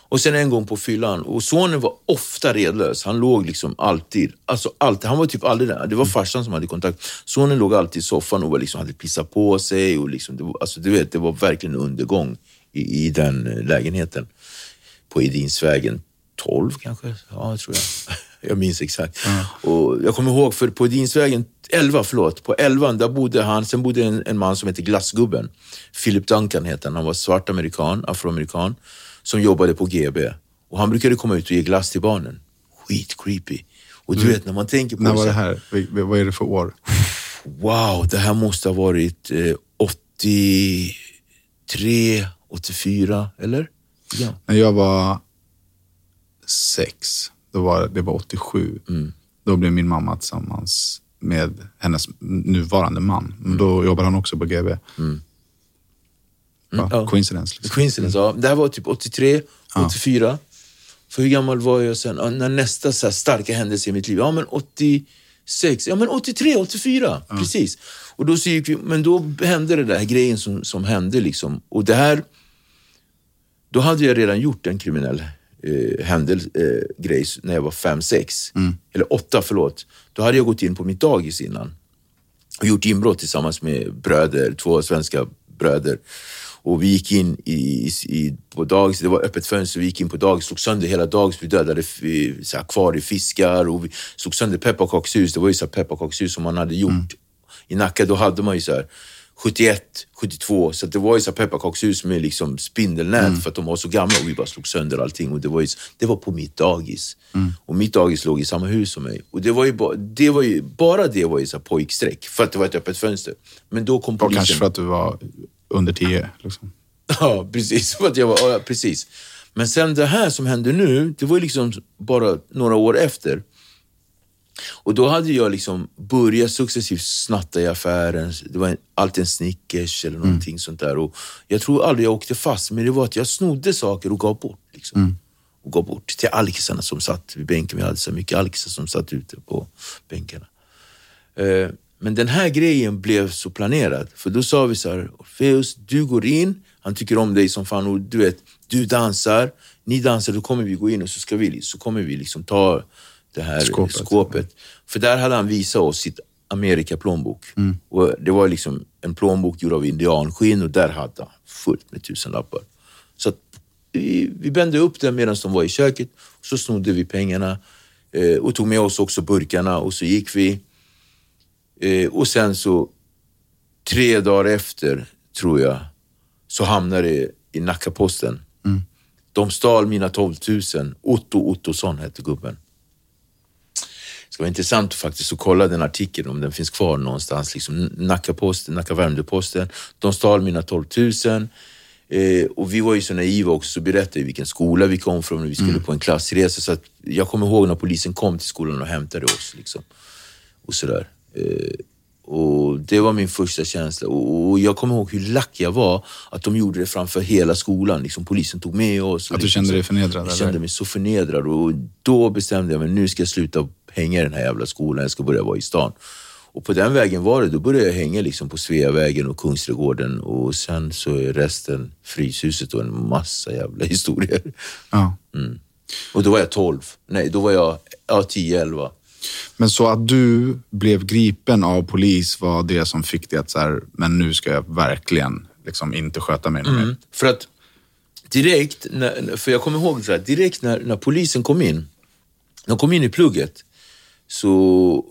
Och sen en gång på fyllan, och sonen var ofta redlös. Han låg liksom alltid, alltså alltid, han var typ aldrig där. Det var farsan som hade kontakt. Sonen låg alltid i soffan och var liksom, hade pissat på sig. Och liksom, det var, alltså, du vet, det var verkligen undergång i, i den eh, lägenheten. På Edinsvägen 12 kanske, ja tror jag. <laughs> jag minns exakt. Och jag kommer ihåg, för på Dinsvägen 11, förlåt, på 11 där bodde han, sen bodde en, en man som hette Glassgubben. Philip Duncan heter han, han var svart amerikan, afroamerikan, som jobbade på GB. Och han brukade komma ut och ge glass till barnen. Skit creepy. Och du vet när man tänker på När var det här, Vad är det för år? Wow, det här måste ha varit eh, 83, 84, eller? Ja. När jag var sex, då var, det var 87. Mm. Då blev min mamma tillsammans med hennes nuvarande man. Men Då jobbade han också på GB. Ja, Mm. ja. Coincidence. Liksom. Coincidence, ja. Det här var typ 83, 84. För hur gammal var jag sen? Ja, när nästa så starka händelse i mitt liv? Ja, men 86. Ja, men 83, 84. Precis. Och då så gick vi, men då hände det där grejen som, som hände liksom. Och det här... Då hade jag redan gjort en kriminell eh, händelse, eh, grej när jag var fem sex Eller åtta, förlåt. Då hade jag gått in på mitt dagis innan och gjort inbrott tillsammans med bröder, två svenska bröder. Och vi gick in i, i, på dagis, det var öppet fönster, vi gick in på dagis, slog sönder hela dagis, vi dödade så här, akvariefiskar och vi slog sönder pepparkakshus. Det var ju så pepparkakshus som man hade gjort. I Nacka då hade man ju så här 71, 72, så det var ju så pepparkakshus med liksom spindelnät för att de var så gamla och vi bara slog sönder allting. Och det, var ju, det var på mitt dagis. Och mitt dagis låg i samma hus som mig. Och det var ju, ba, det var ju bara det var ju så pojkstreck, för att det var ett öppet fönster. Men då kom Och polisen. kanske för att du var under tio. Liksom. <laughs> Ja, precis. För att jag var, ja, precis. Men sen det här som hände nu, det var ju liksom bara några år efter. Och då hade jag liksom börjat successivt snatta i affären. Det var en, alltid en Snickers eller någonting sånt där. Och jag tror aldrig jag åkte fast, men det var att jag snodde saker och gav bort. Liksom. Och gav bort till alkisarna som satt vid bänken. Vi hade så mycket alkisar som satt ute på bänkarna. Eh, Men den här grejen blev så planerad. För då sa vi så här, Orfeus, du går in, han tycker om dig som fan och du vet, du dansar, ni dansar, då kommer vi gå in och så, ska vi, så kommer vi liksom ta det här Skåpet. skåpet. För där hade han visat oss sitt Amerika-plånbok. Och det var liksom en plånbok gjord av indianskinn och där hade han fullt med tusenlappar. Så vi, vi bände upp den medan de var i köket. Så snodde vi pengarna eh, och tog med oss också burkarna och så gick vi. Eh, och sen så, tre dagar efter, tror jag, så hamnade det i Nackaposten. De stal mina 12 000. Otto Ottosson hette gubben. Det ska vara intressant faktiskt att kolla den artikeln om den finns kvar någonstans. Liksom Nackaposten, Nacka Värmdö-Posten. De stal mina 12 000. Eh, och vi var ju så naiva också, så berättade vi vilken skola vi kom från och vi skulle på en klassresa. Så jag kommer ihåg när polisen kom till skolan och hämtade oss. Liksom. Och sådär. Eh, och det var min första känsla. Och, och jag kommer ihåg hur lack jag var att de gjorde det framför hela skolan. Liksom, polisen tog med oss. Att du liksom kände dig förnedrad, Jag eller? kände mig så förnedrad och då bestämde jag mig, nu ska jag sluta hänga i den här jävla skolan, jag ska börja vara i stan. Och på den vägen var det, då började jag hänga liksom på Sveavägen och Kungsträdgården och sen så är resten Fryshuset och en massa jävla <laughs> historier. Ja. Och då var jag 12, nej då var jag ja, 10, 11. Men så att du blev gripen av polis var det som fick dig att så här, men nu ska jag verkligen liksom inte sköta mig Mm. mer. För att direkt, när, för jag kommer ihåg så här, direkt när, när polisen kom in, de kom in i plugget, så,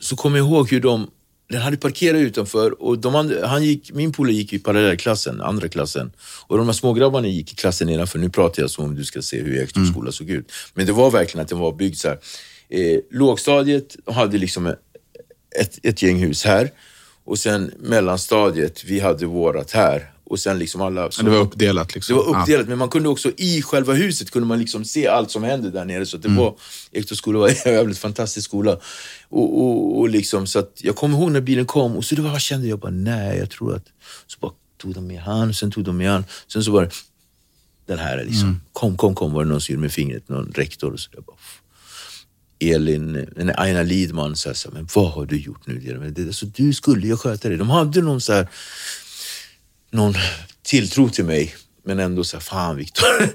så kommer jag ihåg hur de, den hade parkerat utanför och de han gick, min polare gick i parallellklassen, andra klassen. Och de här smågrabbarna gick i klassen nedanför. Nu pratar jag som om du ska se hur Ektorps skola såg ut. Men det var verkligen att den var byggd så här. Eh, lågstadiet hade liksom ett, ett gäng hus här och sen mellanstadiet, vi hade vårat här. Och sen liksom alla... Men det var uppdelat Det liksom. var uppdelat, men man kunde också i själva huset kunde man liksom se allt som hände där nere. Så det var, Ektorps skola var <laughs> en jävligt fantastisk skola. Och, och, och liksom, så att jag kommer ihåg när bilen kom och så det var, jag kände jag bara, nej, jag tror att... Så bara tog de med han, sen tog de med han. Sen så var det den här liksom, kom, kom, kom, var det någon som gjorde med fingret, någon rektor och så. Bara, "Pff." Elin, nej, Aina Lidman sa så här, men vad har du gjort nu? Det, alltså, du skulle ju sköta det. De hade någon så här, någon tilltro till mig, men ändå så här, fan Viktor. <laughs>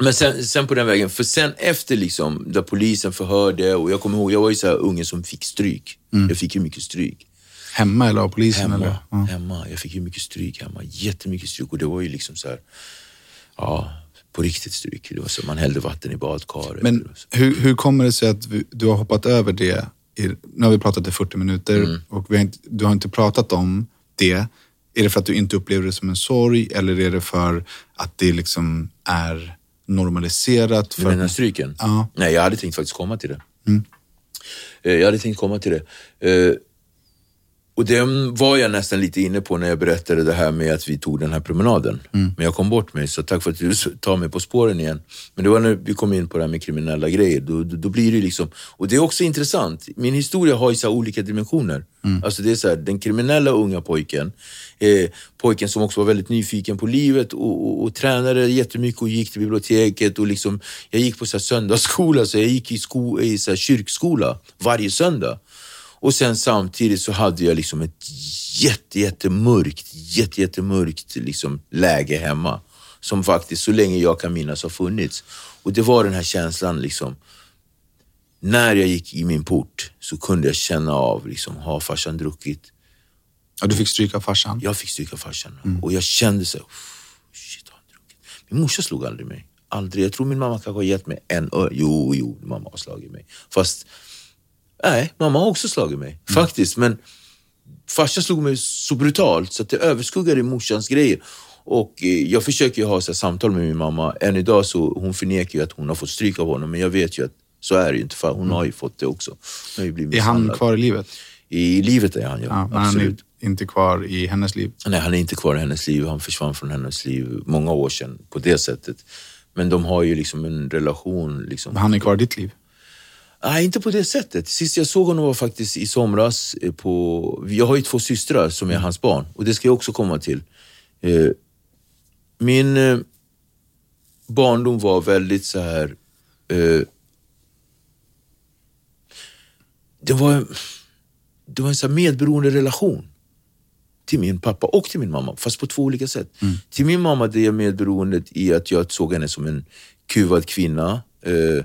Men sen, sen på den vägen, för sen efter liksom, där polisen förhörde och jag kommer ihåg, jag var ju så här ungen som fick stryk. Jag fick ju mycket stryk. Hemma eller av polisen? Hemma, Eller? Ja. hemma. Jag fick ju mycket stryk hemma. Jättemycket stryk och det var ju liksom så här, ja, på riktigt stryk. Det var så man hällde vatten i badkaret. Men hur, hur kommer det sig att du har hoppat över det? I, nu har vi pratat i 40 minuter Mm. och har inte, du har inte pratat om det. Är det för att du inte upplever det som en sorg eller är det för att det liksom är normaliserat? Du För, menar stryken? Ja. Nej, jag hade tänkt faktiskt komma till det. Eh, Jag hade tänkt komma till det. Eh, Och den var jag nästan lite inne på när jag berättade det här med att vi tog den här promenaden. Men jag kom bort mig, så tack för att du tar mig på spåren igen. Men det var när vi kom in på det här med kriminella grejer. Då, då, då blir det liksom... Och det är också intressant. Min historia har ju så olika dimensioner. Alltså det är så här, den kriminella unga pojken, eh, pojken som också var väldigt nyfiken på livet och, och, och tränade jättemycket och gick till biblioteket. Och liksom, jag gick på så här söndagsskola, så jag gick i, sko, i så här kyrkskola varje söndag. Och sen samtidigt så hade jag liksom ett jätte, jättemörkt, jätte, jättemörkt liksom läge hemma. Som faktiskt så länge jag kan minnas har funnits. Och det var den här känslan liksom. När jag gick i min port så kunde jag känna av, liksom, har farsan druckit? Ja, du fick stryka farsan? Jag fick stryka farsan och jag kände så här, "Uff, shit har han druckit? Min morsa slog aldrig mig. Aldrig. Jag tror min mamma kanske har gett mig en ö. Jo, jo, mamma har slagit mig. Fast, nej, mamma har också slagit mig. Faktiskt, men farsan slog mig så brutalt så att det överskuggade morsans grejer. Och eh, jag försöker ha så samtal med min mamma. Än idag så hon förnekar ju att hon har fått stryk av honom, men jag vet ju att så är det ju inte. För hon har ju fått det också. Hon har ju blivit Är han kvar i livet? I livet är han, ja. Ja, Absolut. Inte kvar i hennes liv? Nej, han är inte kvar i hennes liv. Han försvann från hennes liv många år sedan på det sättet. Men de har ju liksom en relation. Liksom. Han är kvar i ditt liv? Nej, inte på det sättet. Sist jag såg honom var faktiskt i somras. På... Jag har ju två systrar som är hans barn och det ska jag också komma till. Eh, Min eh, barndom var väldigt så här... eh, Det var, det var en så medberoende relation till min pappa och till min mamma, fast på två olika sätt. Till min mamma det är medberoendet i att jag såg henne som en kuvad kvinna eh,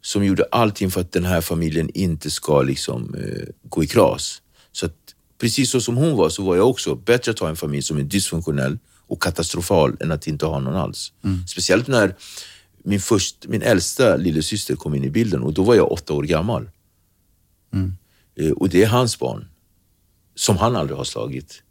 som gjorde allting för att den här familjen inte ska liksom, eh, gå i kras. Så att, precis så som hon var så var jag också. Bättre att ha en familj som är dysfunktionell och katastrofal än att inte ha någon alls. Speciellt när min, först, min äldsta lillasyster kom in i bilden och då var jag åtta år gammal. Eh, och det är hans barn, som han aldrig har slagit.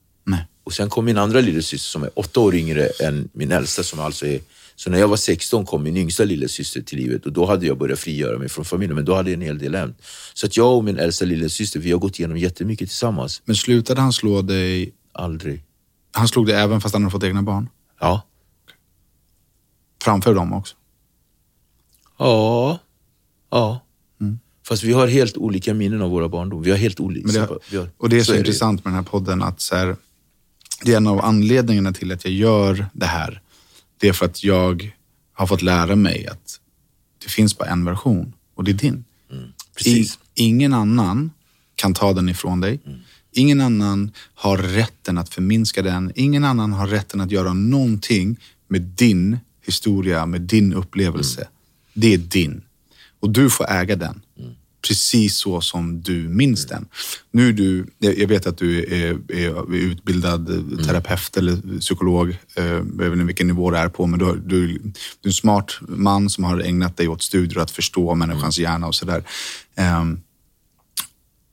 Och sen kom min andra lillasyster som är åtta år yngre än min äldsta som alltså är... Så när jag var 16 kom min yngsta lillasyster till livet och då hade jag börjat frigöra mig från familjen, men då hade jag en hel del hänt. Så att jag och min äldsta lillasyster, vi har gått igenom jättemycket tillsammans. Men slutade han slå dig? Aldrig. Han slog dig även fast han hade fått egna barn? Ja. Framför dem också? Ja. Ja. Fast vi har helt olika minnen av våra barndom. Vi har helt olika... Det, har, och det är så, är intressant med den här podden att så här, det är en av anledningarna till att jag gör det här. Det är för att jag har fått lära mig att det finns bara en version och det är din. Precis. I, ingen annan kan ta den ifrån dig. Ingen annan har rätten att förminska den. Ingen annan har rätten att göra någonting med din historia, med din upplevelse. Det är din. Och du får äga den. Precis så som du minns den. Nu du, jag vet att du är, är utbildad terapeut eller psykolog. eh, Jag vet inte vilken nivå du är på, men du, du, du är en smart man som har ägnat dig åt studier och att förstå människans hjärna och sådär. Ehm,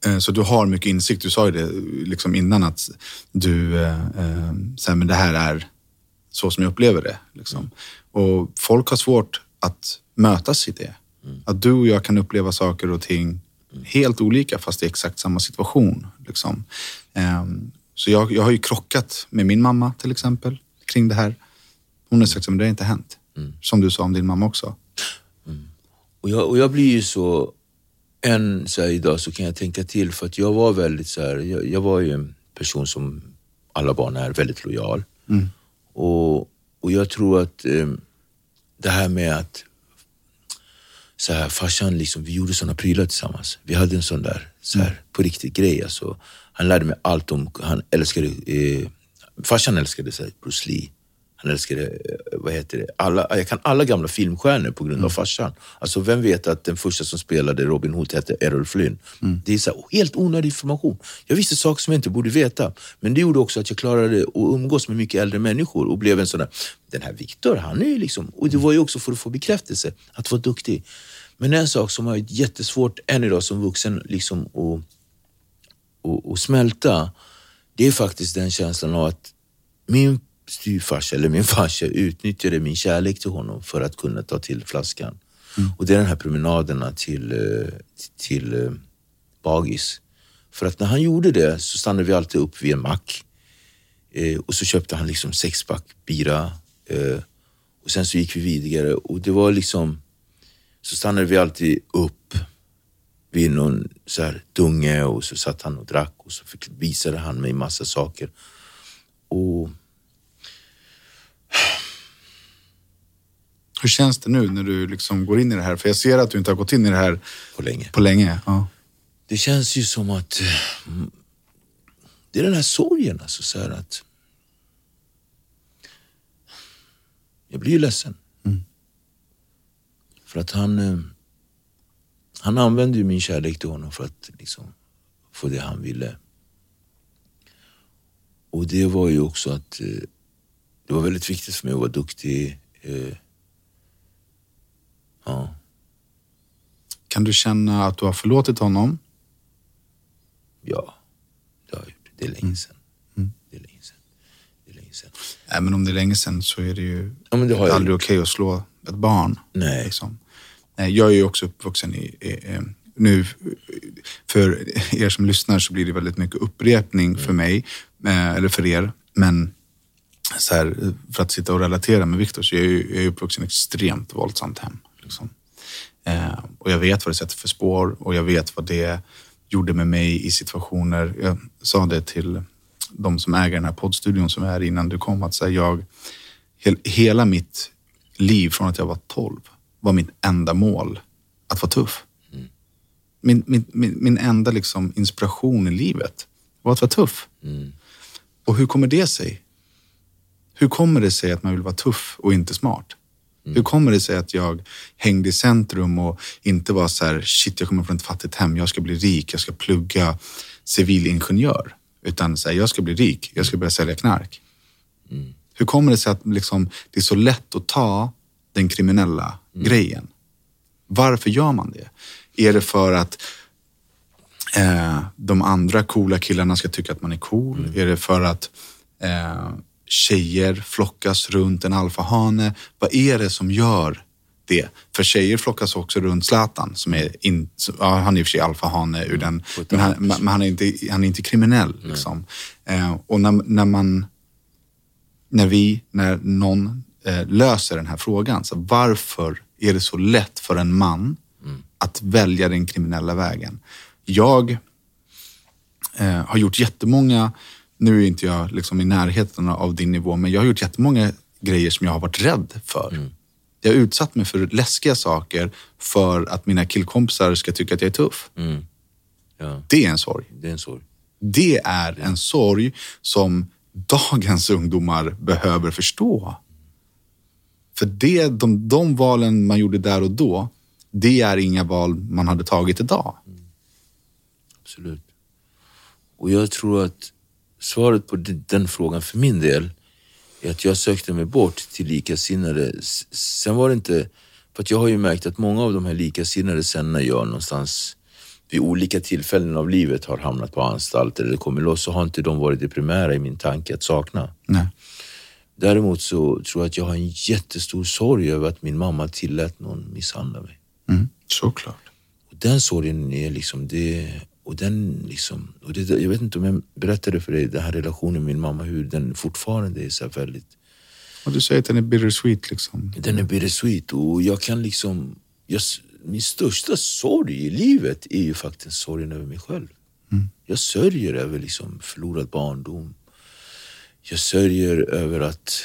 Eh, Så du har mycket insikt. Du sa ju det liksom innan att du, eh, eh, här, men det här är så som jag upplever det. Liksom. Och folk har svårt att mötas i det. Att du och jag kan uppleva saker och ting helt olika fast i exakt samma situation. Liksom. Ehm, Så jag, jag har ju krockat med min mamma till exempel kring det här. Hon har sagt att det har inte hänt. Som du sa om din mamma också. Och jag, och jag blir ju så, än så här idag så kan jag tänka till för att jag var väldigt så här, jag, jag var ju en person som alla barn är, väldigt lojal. Och, och jag tror att eh, det här med att så här, farsan, liksom, vi gjorde såna prylar tillsammans. Vi hade en sån där, så här, på riktigt grej. Alltså. Han lärde mig allt om, han älskade, eh, farsan älskade så här, Bruce Lee. Han älskade, eh, vad heter det, alla, jag kan alla gamla filmstjärnor på grund av Mm. farsan. Alltså vem vet att den första som spelade Robin Hood hette Errol Flynn? Mm. Det är så här, helt onödig information. Jag visste saker som jag inte borde veta. Men det gjorde också att jag klarade att umgås med mycket äldre människor och blev en sån där, den här Viktor, han är ju liksom, och det var ju också för att få bekräftelse, att vara duktig. Men en sak som har varit jättesvårt än idag som vuxen liksom att och, och smälta, det är faktiskt den känslan av att min styvfarsa eller min farsa utnyttjade min kärlek till honom för att kunna ta till flaskan. Och det är den här promenaderna till, eh, till eh, Bagis. För att när han gjorde det så stannade vi alltid upp vid en mack. Eh, och så köpte han liksom sexpack bira. Eh, och sen så gick vi vidare och det var liksom, så stannade vi alltid upp vid någon så här dunge och så satt han och drack och så fick, visade han mig massa saker. Och Hur känns det nu när du liksom går in i det här? För jag ser att du inte har gått in i det här på länge. på länge. Ja. Det känns ju som att mm, det är den här sorgen alltså så här att jag blir ju ledsen. För att han eh, han använde ju min kärlek till honom för att liksom få det han ville. Och det var ju också att eh, det var väldigt viktigt för mig att vara duktig. Eh, ja. Kan du känna att du har förlåtit honom? Ja, det har jag gjort. Det är länge sedan. Det är länge sedan. Det är länge sedan. Även om det är länge sedan så är det ju Ja, det har aldrig okej att slå ett barn. Nej. Liksom. Nej, Jag är ju också uppvuxen i, i, i nu, för er som lyssnar så blir det väldigt mycket upprepning för mig, eh, eller för er. Men så här, för att sitta och relatera med Viktor så jag är ju- jag är uppvuxen i ett extremt våldsamt hem. Liksom. Eh, och jag vet vad det sätter för spår och jag vet vad det gjorde med mig i situationer. Jag sa det till de som äger den här poddstudion som är innan du kom, att så här, jag, hel, hela mitt liv från att jag var 12 var mitt enda mål att vara tuff. Min, min, min, min enda liksom inspiration i livet var att vara tuff. Och hur kommer det sig? Hur kommer det sig att man vill vara tuff och inte smart? Hur kommer det sig att jag hängde i centrum och inte var så här, shit jag kommer från ett fattigt hem, jag ska bli rik, jag ska plugga civilingenjör. Utan så här, jag ska bli rik, jag ska börja sälja knark. Hur kommer det sig att liksom, det är så lätt att ta den kriminella grejen? Varför gör man det? Är det för att eh, de andra coola killarna ska tycka att man är cool? Är det för att eh, tjejer flockas runt en alfahane? Vad är det som gör det? För tjejer flockas också runt Zlatan som är in, ja, han är i och för sig alfahane ur den, men, han, men han, är inte, han är inte kriminell. Liksom. Eh, och när, när man när vi, när någon eh, löser den här frågan. Så varför är det så lätt för en man att välja den kriminella vägen? Jag eh, har gjort jättemånga, nu är inte jag liksom i närheten av din nivå, men jag har gjort jättemånga grejer som jag har varit rädd för. Jag har utsatt mig för läskiga saker för att mina killkompisar ska tycka att jag är tuff. Ja, Det är en sorg. det är en sorg. Det är en sorg som dagens ungdomar behöver förstå. För det, de, de valen man gjorde där och då, det är inga val man hade tagit idag. Absolut. Och jag tror att svaret på de- den frågan för min del är att jag sökte mig bort till likasinnade. Sen var det inte... För att jag har ju märkt att många av de här likasinnade sen när jag någonstans vid olika tillfällen av livet har hamnat på anstalt eller kommit loss så har inte de varit det primära i min tanke att sakna. Nej. Däremot så tror jag att jag har en jättestor sorg över att min mamma tillät någon misshandla mig. Mm, såklart. Och den sorgen är liksom det... Och den liksom, och det, jag vet inte om jag berättade för dig, den här relationen med min mamma, hur den fortfarande är så väldigt... Och du säger att den är bittersweet liksom. Den är bittersweet och jag kan liksom... Jag, min största sorg i livet är ju faktiskt sorgen över mig själv. Jag sörjer över liksom förlorad barndom. Jag sörjer över att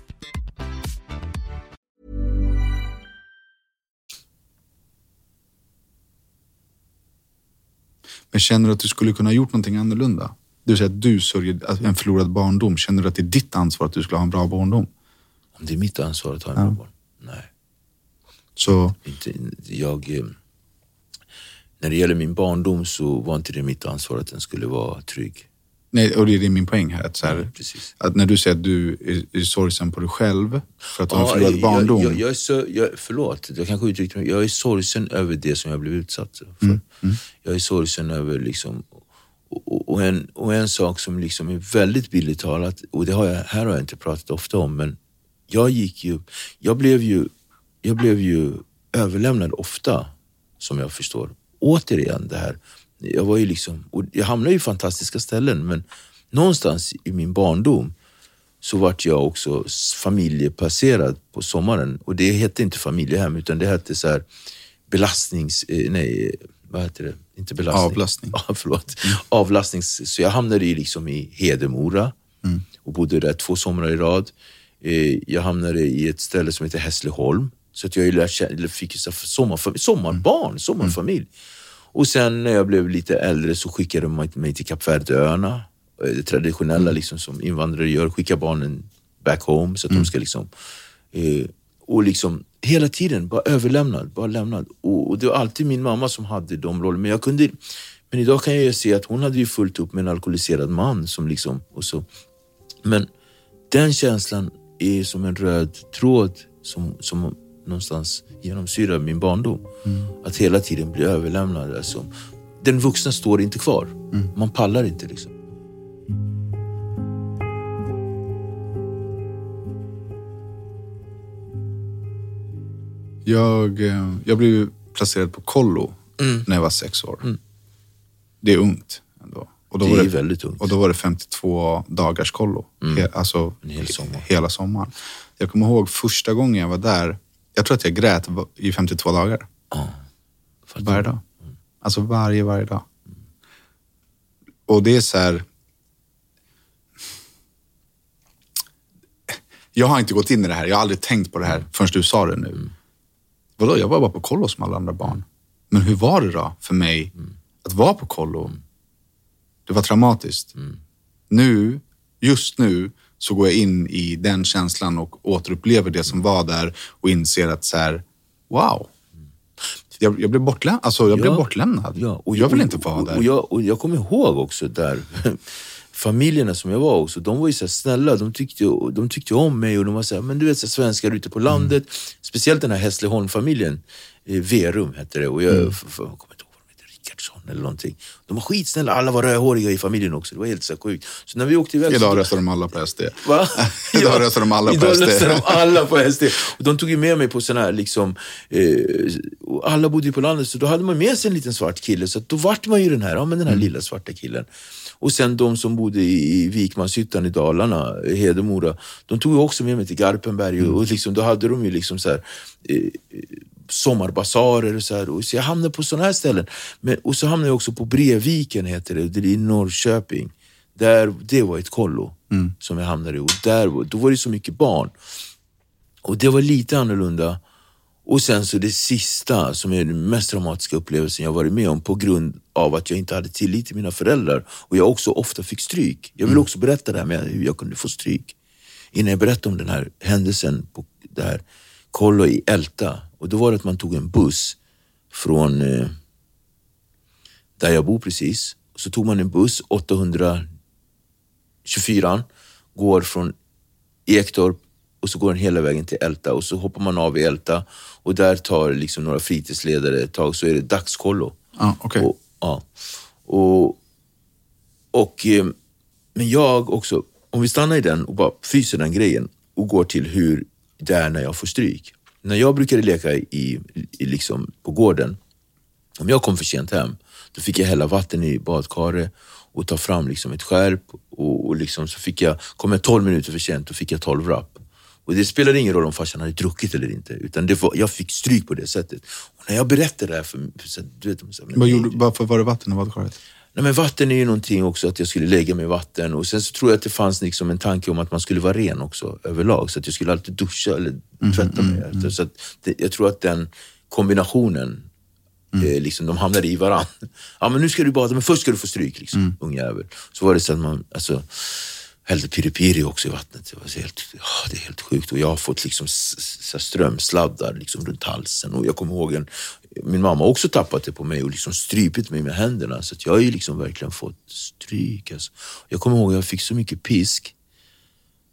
Men känner du att du skulle kunna ha gjort någonting annorlunda? Du säger att du sörjer en förlorad barndom. Känner du att det är ditt ansvar att du skulle ha en bra barndom? Om det är mitt ansvar att ha en bra barn? Nej. Så Inte, jag, eh, när det gäller min barndom så var inte det mitt ansvar att den skulle vara trygg. Nej, och det är min poäng här. Att, så här, Ja, precis. att när du säger att du är, är sorgsen på dig själv för att du har en förlorad barndom. Jag, jag, jag är så, jag, förlåt, jag kanske uttryckte mig. Jag är sorgsen över det som jag blev utsatt för. Jag är sorgsen över liksom, och, och, en, och en sak som liksom är väldigt billigt talat, och det har jag, här har jag inte pratat ofta om, men jag gick ju, jag blev ju, jag blev ju överlämnad ofta, som jag förstår. Återigen det här, jag var ju liksom, och jag hamnade i fantastiska ställen, men någonstans i min barndom så vart jag också familjeplacerad på sommaren. Och det hette inte familjehem, utan det hette så här belastnings... eh, Nej, vad heter det? Inte belastning. Avlastning. <laughs> Ja, förlåt. Avlastnings... Så jag hamnade i, liksom i Hedemora och bodde där två somrar i rad. Eh, Jag hamnade i ett ställe som heter Hässleholm. Så att jag ju lärt fick ju så här sommarfam- sommarbarn, sommarfamilj. Och sen när jag blev lite äldre så skickade de mig till Kap Verde-öarna. Eh, Det traditionella liksom, som invandrare gör, skicka barnen back home så att de ska liksom... Eh, och liksom hela tiden bara överlämnad, bara lämnad. Och, och det var alltid min mamma som hade de rollerna. Men jag kunde... Men idag kan jag se att hon hade ju fullt upp med en alkoholiserad man som liksom... Och så. Men den känslan är som en röd tråd som, som någonstans genomsyrar min barndom. Att hela tiden bli överlämnad. Alltså, den vuxna står inte kvar. Man pallar inte liksom. Jag, eh, jag blev placerad på kollo när jag var sex år. Det är ungt ändå. Och då Det var är väldigt ungt. Och då var det 52 dagars kollo. He, alltså hel sommar. hela sommaren. Jag kommer ihåg första gången jag var där. Jag tror att jag grät i 52 dagar. Att Varje dag. Alltså varje, varje dag. Och det är så här... Jag har inte gått in i det här. Jag har aldrig tänkt på det här förrän du sa det nu. Vadå, jag var bara på kollo som alla andra barn. Men hur var det då för mig att vara på kollo? Det var traumatiskt. Nu, just nu, så går jag in i den känslan och återupplever det som var där och inser att så här, wow. Jag, jag blev bortlämnad. Alltså, jag blev bortlämnad. Ja, och jag vill inte vara där. Och jag, och jag kommer ihåg också där, <laughs> familjerna som jag var också, de var ju så snälla. De tyckte, de tyckte om mig och de var så här, men du vet så svenskar ute på landet. Speciellt den här Hässleholm-familjen. Eh, Verum hette det. Och jag, Mm. Eller någonting. De var skitsnälla, alla var rödhåriga i familjen också. Det var helt så sjukt. Så när vi åkte iväg... så- Idag röstar de alla på SD. Va? <laughs> Idag röstar de alla på Idag SD. röstar de alla på SD. Och de tog ju med mig på sådana här, liksom, eh, alla bodde ju på landet, så då hade man med sig en liten svart kille. Så då vart man ju den här, ja men den Mm. här lilla svarta killen. Och sen de som bodde i, i Vikmanshyttan i Dalarna, Hedemora, de tog ju också med mig till Garpenberg. Mm. Och, liksom, då hade de ju liksom så här, eh, sommarbasarer och så här. Och så jag hamnade på sådana här ställen. Men, och så hamnade jag också på Breviken, heter det, det är i Norrköping. Där, det var ett kollo som jag hamnade i. Och där, då var det så mycket barn. Och det var lite annorlunda. Och sen så det sista, som är den mest traumatiska upplevelsen jag varit med om på grund av att jag inte hade tillit till mina föräldrar. Och jag också ofta fick stryk. Jag vill också berätta det här med hur jag kunde få stryk. Innan jag berättar om den här händelsen på det här kollo i Älta. Och då var det att man tog en buss från eh, där jag bor precis. Så tog man en buss 800 24 går från Ektorp och så går den hela vägen till Älta och så hoppar man av i Älta och där tar liksom några fritidsledare ett tag så är det dagskollo. Ja, okej. Och, ja. och, och, eh, men jag också, om vi stannar i den och bara fryser den grejen och går till hur det är när jag får stryk. När jag brukade leka i, i liksom på gården, om jag kom för sent hem, då fick jag hälla vatten i badkaret och ta fram liksom ett skärp och, och liksom så fick jag, kom jag 12 minuter för sent, då fick jag 12 rapp. Och det spelade ingen roll om farsan hade druckit eller inte, utan det var, jag fick stryk på det sättet. Och när jag berättade det här för, för du vet, så, men Vad gjorde, varför var det vatten i badkaret? Nej, men vatten är ju någonting också, att jag skulle lägga mig i vatten. Och sen så tror jag att det fanns liksom en tanke om att man skulle vara ren också överlag. Så att jag skulle alltid duscha eller tvätta mig. Så att det, jag tror att den kombinationen, eh, liksom, de hamnade i varandra. <laughs> Ja, men nu ska du bada, men först ska du få stryk, liksom, ungjävel. Så var det så att man, alltså, hällde piripiri också i vattnet. Det, var så helt, ja, det är helt sjukt. Och jag har fått liksom så strömsladdar liksom runt halsen. Och jag kommer ihåg en, min mamma har också tappat det på mig och liksom strypit mig med händerna. Så att jag har ju liksom verkligen fått stryk. Alltså. Jag kommer ihåg att jag fick så mycket pisk.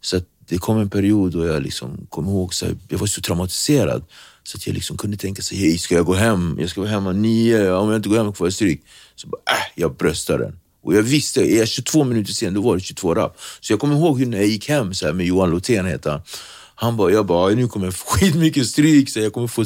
Så att det kom en period då jag liksom kom ihåg, så här, jag var så traumatiserad. Så att jag liksom kunde tänka så hej ska jag gå hem? Jag ska vara hemma nio, om jag inte går hem får jag stryk. Så bara, äh, jag bröstade den. Och jag visste, är jag 22 minuter sen, då var det 22 rapp. Så jag kommer ihåg hur när jag gick hem så här, med Johan Lothén heter han. Han bara, jag bara, nu kommer jag få skitmycket stryk, så jag kommer få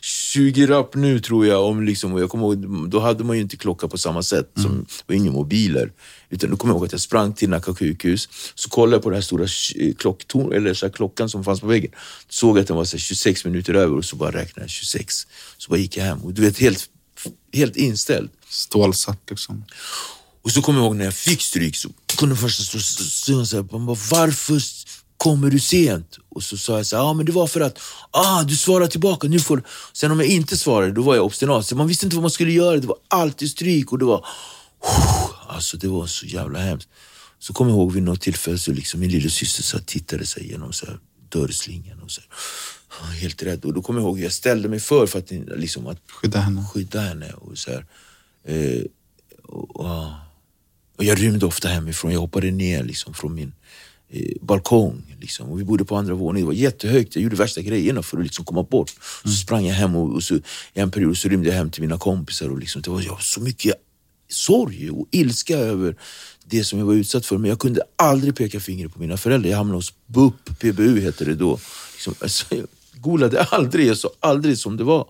20 rapp nu tror jag. Om liksom, och jag kommer ihåg, då hade man ju inte klocka på samma sätt, som, det var inga mobiler. Utan då kommer jag ihåg att jag sprang till Nacka sjukhus, så kollade jag på den här stora eh, klocktorn, eller så klockan som fanns på väggen. Såg att den var så här 26 minuter över och så bara räknade jag 26. Så bara gick jag hem och du vet, helt, helt inställd. Stålsatt liksom. Och så kommer jag ihåg när jag fick stryk så kunde först stå man bara, varför kommer du sent? Och så sa jag så ja men det var för att, ah du svarar tillbaka, nu får du. Sen om jag inte svarade, då var jag obstinat. Så man visste inte vad man skulle göra, det var alltid stryk och det var, alltså det var så jävla hemskt. Så kommer jag ihåg vid något tillfälle så liksom min lillasyster så tittade sig igenom så här, dörrslingan och så här, ah, helt rädd. Och då kommer jag ihåg jag ställde mig för för att, liksom, att Skydda henne. skydda henne. Och så här, eh, och, och, och jag rymde ofta hemifrån. Jag hoppade ner liksom, från min balkong. Liksom. Och vi bodde på andra våningen. Det var jättehögt. Jag gjorde värsta grejerna för att liksom komma bort. Så sprang jag hem och, och så, i en period så rymde jag hem till mina kompisar. Och liksom, det var jag, så mycket sorg och ilska över det som jag var utsatt för. Men jag kunde aldrig peka finger på mina föräldrar. Jag hamnade hos BUP, PBU hette det då. Liksom, alltså, jag golade aldrig, jag sa aldrig som det var.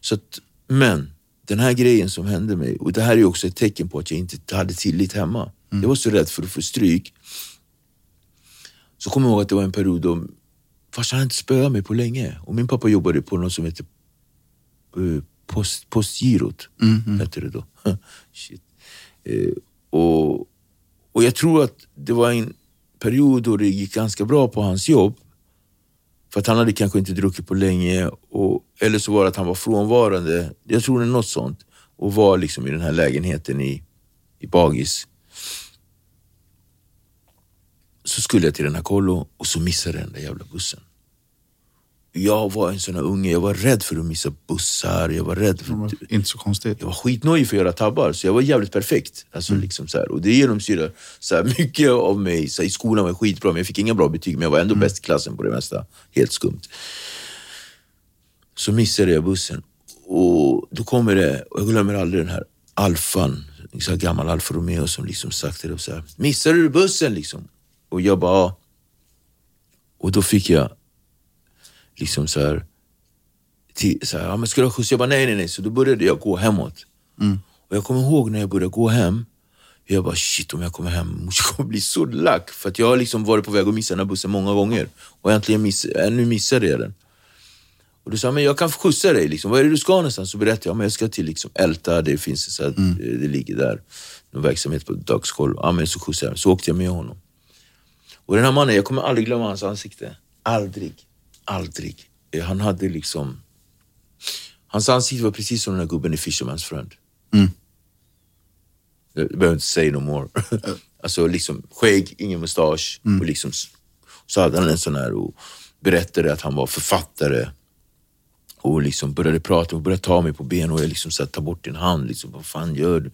Så att, men den här grejen som hände mig, och det här är också ett tecken på att jag inte hade tillit hemma. Jag var så rädd för att få stryk. Så kommer jag ihåg att det var en period då farsan hade inte spöat mig på länge. Och min pappa jobbade på något som heter eh, post, Postgirot. Hette det då. <laughs> Shit. Eh, och, och jag tror att det var en period då det gick ganska bra på hans jobb. För att han hade kanske inte druckit på länge. Och, eller så var det att han var frånvarande. Jag tror det är något sånt. Och var liksom i den här lägenheten i, i Bagis. Så skulle jag till den här kollo och så missade jag den där jävla bussen. Jag var en sån här unge, jag var rädd för att missa bussar. Jag var rädd för... Inte så konstigt. Jag var skitnöjd för att göra tabbar, så jag var jävligt perfekt. Alltså, liksom så här. Och det genomsyrar så här, mycket av mig. Så här, I skolan var jag skitbra, men jag fick inga bra betyg. Men jag var ändå bäst i klassen på det mesta. Helt skumt. Så missade jag bussen. Och då kommer det, och jag glömmer aldrig den här alfan, en gammal Alfa Romeo som liksom sagt det så här. Missade du bussen liksom? Och jag bara, ja. Och då fick jag liksom så här, till, så här, ja, men ska du ha skjuts? Jag bara, nej, nej, nej. Så då började jag gå hemåt. Och jag kommer ihåg när jag började gå hem, jag bara shit om jag kommer hem, <laughs> jag kommer bli så lack. För att jag har liksom varit på väg att missa den här bussen många gånger. Och äntligen miss, äh, nu missade jag den. Och då sa han, men jag kan skjutsa dig. Liksom. Vad är det du ska någonstans? Så berättade jag, men jag ska till liksom Älta, det finns så att, det ligger där. Någon verksamhet på dagskoll. Ja, men så skjutsade jag Så åkte jag med honom. Och den här mannen, jag kommer aldrig glömma hans ansikte. Aldrig. Aldrig. Eh, Han hade liksom... Hans ansikte var precis som den här gubben i Fisherman's Friend. Jag behöver inte säga no more. <laughs> alltså liksom skägg, ingen mustasch. Och liksom, så hade han en sån här och berättade att han var författare. Och liksom började prata och började ta mig på benen och jag liksom så här, ta bort din hand. Liksom, vad fan gör du?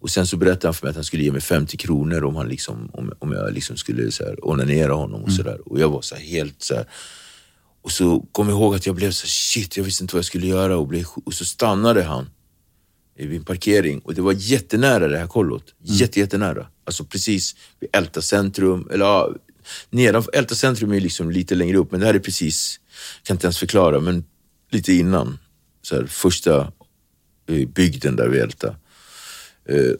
Och sen så berättade han för mig att han skulle ge mig 50 kronor om, han liksom, om, om jag liksom skulle så här, onanera honom och sådär. Och jag var så här, helt så här. Och så kom jag ihåg att jag blev så shit, jag visste inte vad jag skulle göra. Och, blev, och så stannade han vid en parkering och det var jättenära det här kollot. Jätte, jättenära. Alltså precis vid Älta centrum. Eller ja, nedanför, Älta centrum är liksom lite längre upp, men det här är precis, kan inte ens förklara, men lite innan. Så här, första eh, bygden där vid Älta. Eh,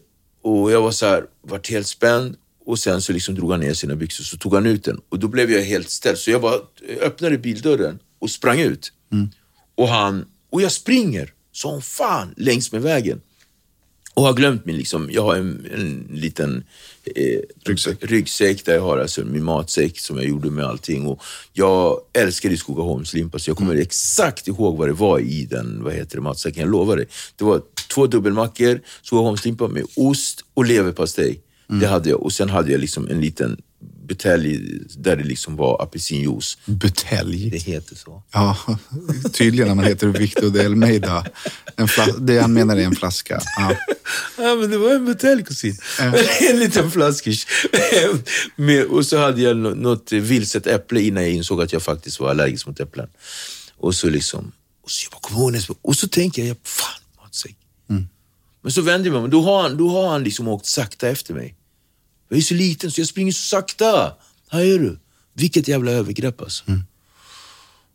och jag var så här, vart helt spänd och sen så liksom drog han ner sina byxor så tog han ut den och då blev jag helt ställd. Så jag bara öppnade bildörren och sprang ut. Och han, och jag springer som fan längs med vägen. Och har glömt min, liksom, jag har en, en liten eh, Ryggsäck. ryggsäck där jag har alltså min matsäck som jag gjorde med allting. Och jag älskade Skogaholmslimpa så jag kommer exakt ihåg vad det var i den vad heter det, matsäcken. Jag lovar dig. Det var två dubbelmackor, Skogaholmslimpa med ost och leverpastej. Det hade jag. Och sen hade jag liksom en liten butelj där det liksom var apelsinjuice. Butelj. Det heter så. Ja, tydligen när man heter Victor de Almeida. En det han menar är en flaska. Ja. Ja, men det var en butelj kusin. en liten flaska. Med, och så hade jag nå- något vilset äpple innan jag insåg att jag faktiskt var allergisk mot äpplen. Och så liksom, och så jag bara ihåg och så tänker jag, fan matsäck. Men så vänder jag mig om, då har han, då har han liksom åkt sakta efter mig. Jag är så liten så jag springer så sakta. Här är du. Vilket jävla övergrepp alltså.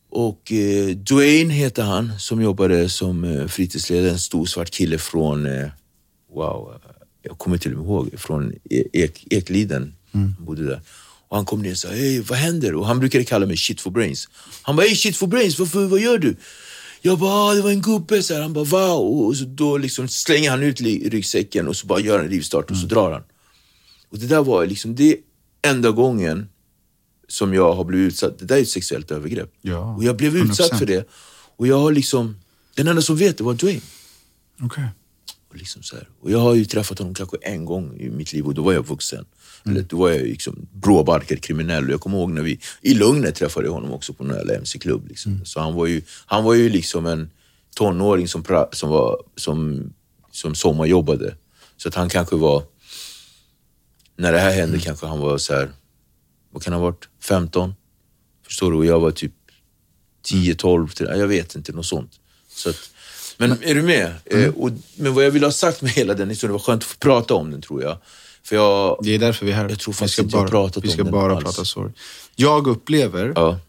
Och eh, Dwayne heter han som jobbade som eh, fritidsledare, en stor svart kille från, eh, wow, eh, jag kommer till och med ihåg, från e- Ek, Ekliden. Han bodde där. Och han kom ner och sa, hej vad händer? Och han brukade kalla mig shit for brains. Han bara, hej shit for brains, varför, vad gör du? Jag bara, "Ah, det var en gubbe. Så här. Han bara, wow. Och så då liksom slänger han ut ryggsäcken och så bara gör en rivstart och så drar han. Och det där var liksom det enda gången som jag har blivit utsatt. Det där är ett sexuellt övergrepp. Ja, och jag blev utsatt 100%. för det. Och jag har liksom, den enda som vet det var Dwayne. Okej. Och, liksom så här. och jag har ju träffat honom kanske en gång i mitt liv och då var jag vuxen. Mm. Eller, då var jag liksom bråbarkad kriminell. Och jag kommer ihåg när vi, i Lugnet träffade jag honom också på jävla MC-klubb. Liksom. Mm. Så han var, ju, han var ju liksom en tonåring som, pra, som, var, som, som sommarjobbade. Så att han kanske var, när det här hände kanske han var så här, vad kan han ha varit, 15? Förstår du? Och jag var typ 10, 12, till- jag vet inte, något sånt. Så att, men är du med? Mm. Eh, och, men vad jag ville ha sagt med hela den historien, det var skönt att få prata om den tror jag. För jag... Det är därför vi är här. Jag tror vi faktiskt ska inte jag bara, pratat Vi om ska den bara prata sorg. Jag upplever Ja.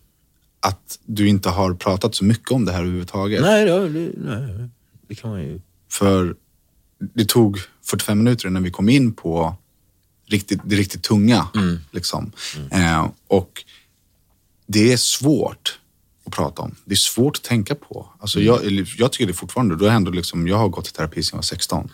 att du inte har pratat så mycket om det här överhuvudtaget. Nej, det, nej, det kan man ju... För det tog 45 minuter innan vi kom in på riktigt, det riktigt tunga. Liksom. Eh, och det är svårt att prata om. Det är svårt att tänka på. Alltså jag, eller jag tycker det fortfarande, då är ändå liksom, jag har gått i terapi sedan jag var 16.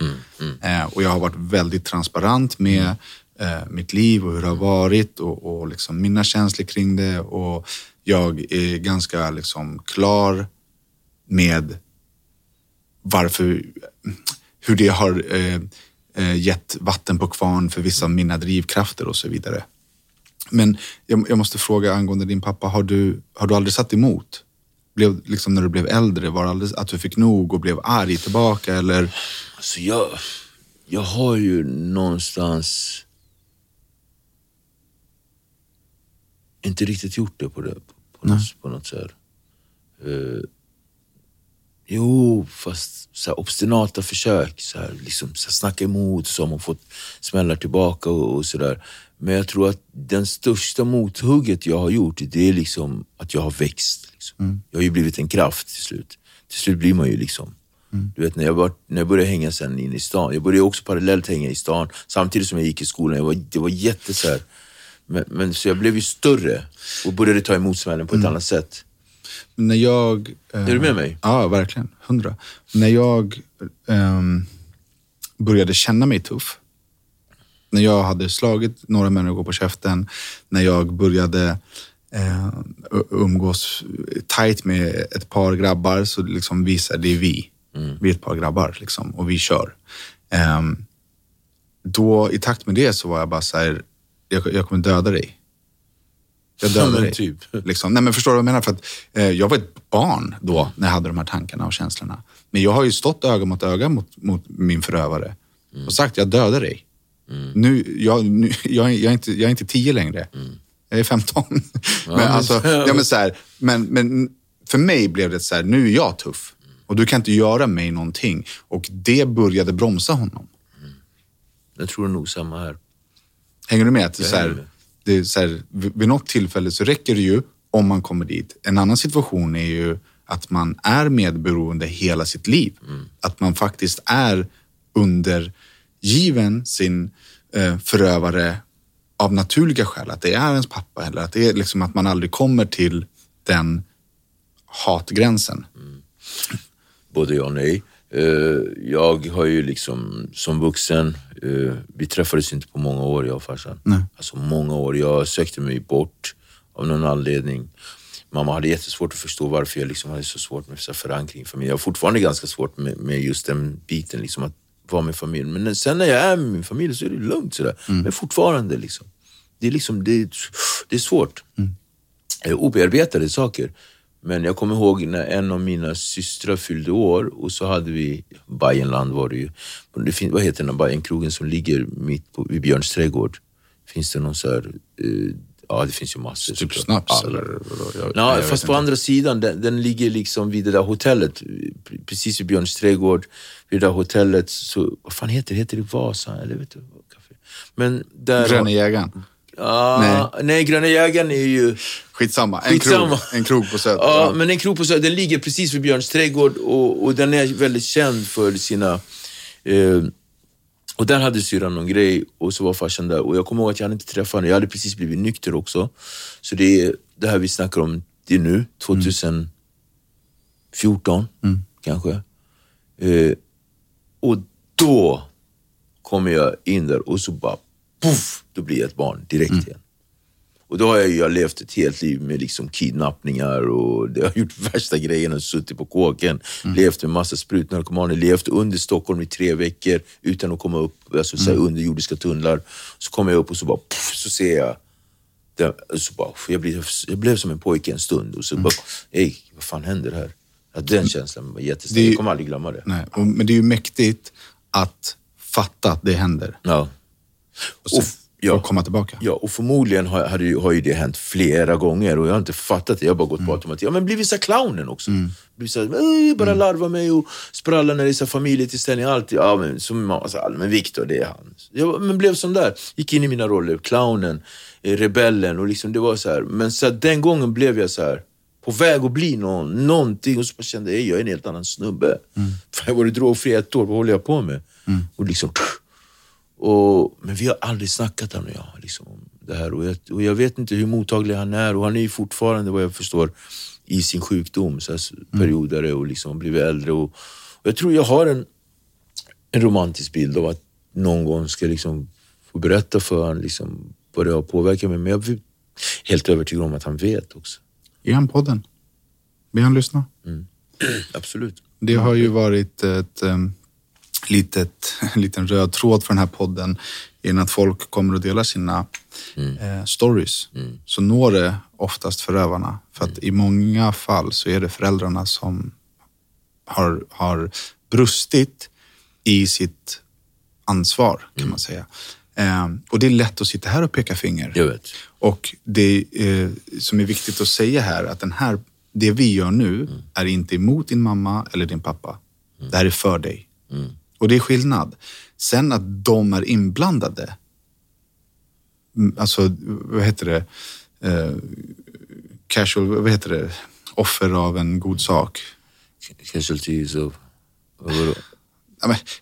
Eh, och jag har varit väldigt transparent med eh, mitt liv och hur det har varit och, och liksom mina känslor kring det. Och jag är ganska liksom klar med varför, hur det har eh, gett vatten på kvarn för vissa av mina drivkrafter och så vidare. Men jag, jag måste fråga angående din pappa, har du, har du aldrig satt emot? Blev, liksom när du blev äldre, var det aldrig att du fick nog och blev arg tillbaka eller? Alltså jag, jag har ju någonstans inte riktigt gjort det på, det, på, något, på något så här. Jo, fast så här obstinata försök. Så här, liksom, så här, snacka emot så har man fått smällar tillbaka och, och sådär. Men jag tror att den största mothugget jag har gjort, det är liksom att jag har växt. Liksom. Jag har ju blivit en kraft till slut. Till slut blir man ju liksom Du vet när jag, var, när jag började hänga sen inne i stan, jag började också parallellt hänga i stan samtidigt som jag gick i skolan. Jag var, det var jätte så men, men så jag blev ju större och började ta emot smällen på ett annat sätt. När jag... eh, Är du med mig? Ja, verkligen. Hundra. När jag ehm, började känna mig tuff, när jag hade slagit några människor på käften, när jag började eh, umgås tight med ett par grabbar så liksom visade det vi. Vi är ett par grabbar liksom, och vi kör. Ehm, då i takt med det så var jag bara så här, jag, jag kommer döda dig. Jag dödar dig. typ. <laughs> Liksom. Nej, men förstår du vad jag menar? För att, eh, jag var ett barn då när jag hade de här tankarna och känslorna. Men jag har ju stått öga mot öga mot, mot min förövare. och sagt jag dödar dig. Nu, jag, nu, <laughs> jag, jag, är inte, jag är inte tio längre. Jag är 15. <laughs> men, alltså, ja, men, så här, men, men för mig blev det så här, nu är jag tuff. Och du kan inte göra mig någonting. Och det började bromsa honom. Jag tror nog samma här. Hänger du med? Att det så här. Det är så här, vid något tillfälle så räcker det ju om man kommer dit. En annan situation är ju att man är medberoende hela sitt liv. Att man faktiskt är undergiven sin eh, förövare av naturliga skäl. Att det är ens pappa eller att det är liksom att man aldrig kommer till den hatgränsen. Både ja och nej. Eh, Jag har ju liksom som vuxen, eh, vi träffades inte på många år jag och farsan. Nej. Alltså många år. Jag sökte mig bort av någon anledning. Mamma hade jättesvårt att förstå varför jag liksom hade så svårt med så förankring i familjen. Jag har fortfarande ganska svårt med, med just den biten, liksom att vara med familjen. Men sen när jag är med min familj så är det lugnt sådär. Men fortfarande liksom. Det är liksom, det är, det är svårt. Eh, obearbetade saker. Men jag kommer ihåg när en av mina systrar fyllde år och så hade vi, Bajenland var det ju, det fin, vad heter den Bajenkrogen som ligger mitt på, vid Björns trädgård? Finns det någon så här, eh, ja det finns ju massor. Typ snaps eller? Jag- Ja, jag fast på andra sidan, den, den ligger liksom vid det där hotellet, pre- precis vid Björns trädgård. Vid det där hotellet, så, vad fan heter det? Heter det Vasa? Eller vet du? Men där... Gröna jägaren. Ja, nej. Gröna jägaren är ju... Skitsamma. En, Skitsamma. Krog, en krog på Söder. Ja, Ja. men en krog på Söder, den ligger precis vid Björns trädgård och, och den är väldigt känd för sina... Eh, och där hade syrran någon grej och så var farsan där och jag kommer ihåg att jag hade inte träffat honom. Jag hade precis blivit nykter också. Så det är det här vi snackar om, det är nu, 2014 kanske. Eh, och då kommer jag in där och så bara, puff, då blir jag ett barn direkt igen. Och då har jag, jag levt ett helt liv med liksom kidnappningar och <laughs> det har gjort värsta grejerna, suttit på kåken, levt med massa sprutnarkomaner, levt under Stockholm i tre veckor utan att komma upp, alltså så här underjordiska tunnlar. Så kommer jag upp och så bara, puff, så ser jag, så bara jag, blev, jag blev som en pojke en stund och så bara, ey, vad fan händer här? Ja, den känslan var jättestark, jag kommer aldrig glömma det. Nej. Och, men det är ju mäktigt att fatta att det händer. Ja. Och, sen, Och ja. och komma tillbaka. Ja, och förmodligen har, hade ju, har ju det hänt flera gånger och jag har inte fattat det. Jag har bara gått på automatik. Ja, men blivit så clownen också. Blivit så här, "Äh, bara larva mig och spralla när det är så familjetillställning. Alltid. Ja, men, som sa, men Viktor, det är han. Jag men blev som där. Gick in i mina roller. Clownen, eh, rebellen och liksom det var så här. Men så här, den gången blev jag så här på väg att bli någon, någonting och så bara kände jag, jag är en helt annan snubbe. För jag har varit drogfri ett år, vad håller jag på med? Och liksom, och, men vi har aldrig snackat han och jag liksom, om det här. Och jag, och jag vet inte hur mottaglig han är. Och han är ju fortfarande, vad jag förstår, i sin sjukdom. Så här, perioder och liksom blivit äldre. Och, och jag tror jag har en, en romantisk bild av att någon gång ska liksom få berätta för honom liksom, vad det har påverkat mig. Men jag är helt övertygad om att han vet också. Ge han podden. Be han lyssna. <clears throat> Absolut. Det har ju varit ett um, litet, en <laughs> liten röd tråd för den här podden. I att folk kommer att dela sina eh, stories. Så når det oftast förövarna. För att i många fall så är det föräldrarna som har, har brustit i sitt ansvar kan man säga. Eh, och det är lätt att sitta här och peka finger. Och det eh, som är viktigt att säga här att den här, det vi gör nu är inte emot din mamma eller din pappa. Det här är för dig. Och det är skillnad. Sen att de är inblandade. mm, Alltså, vad heter det? Eh, casual, vad heter det? Offer av en god sak. Casualties of... Vadå?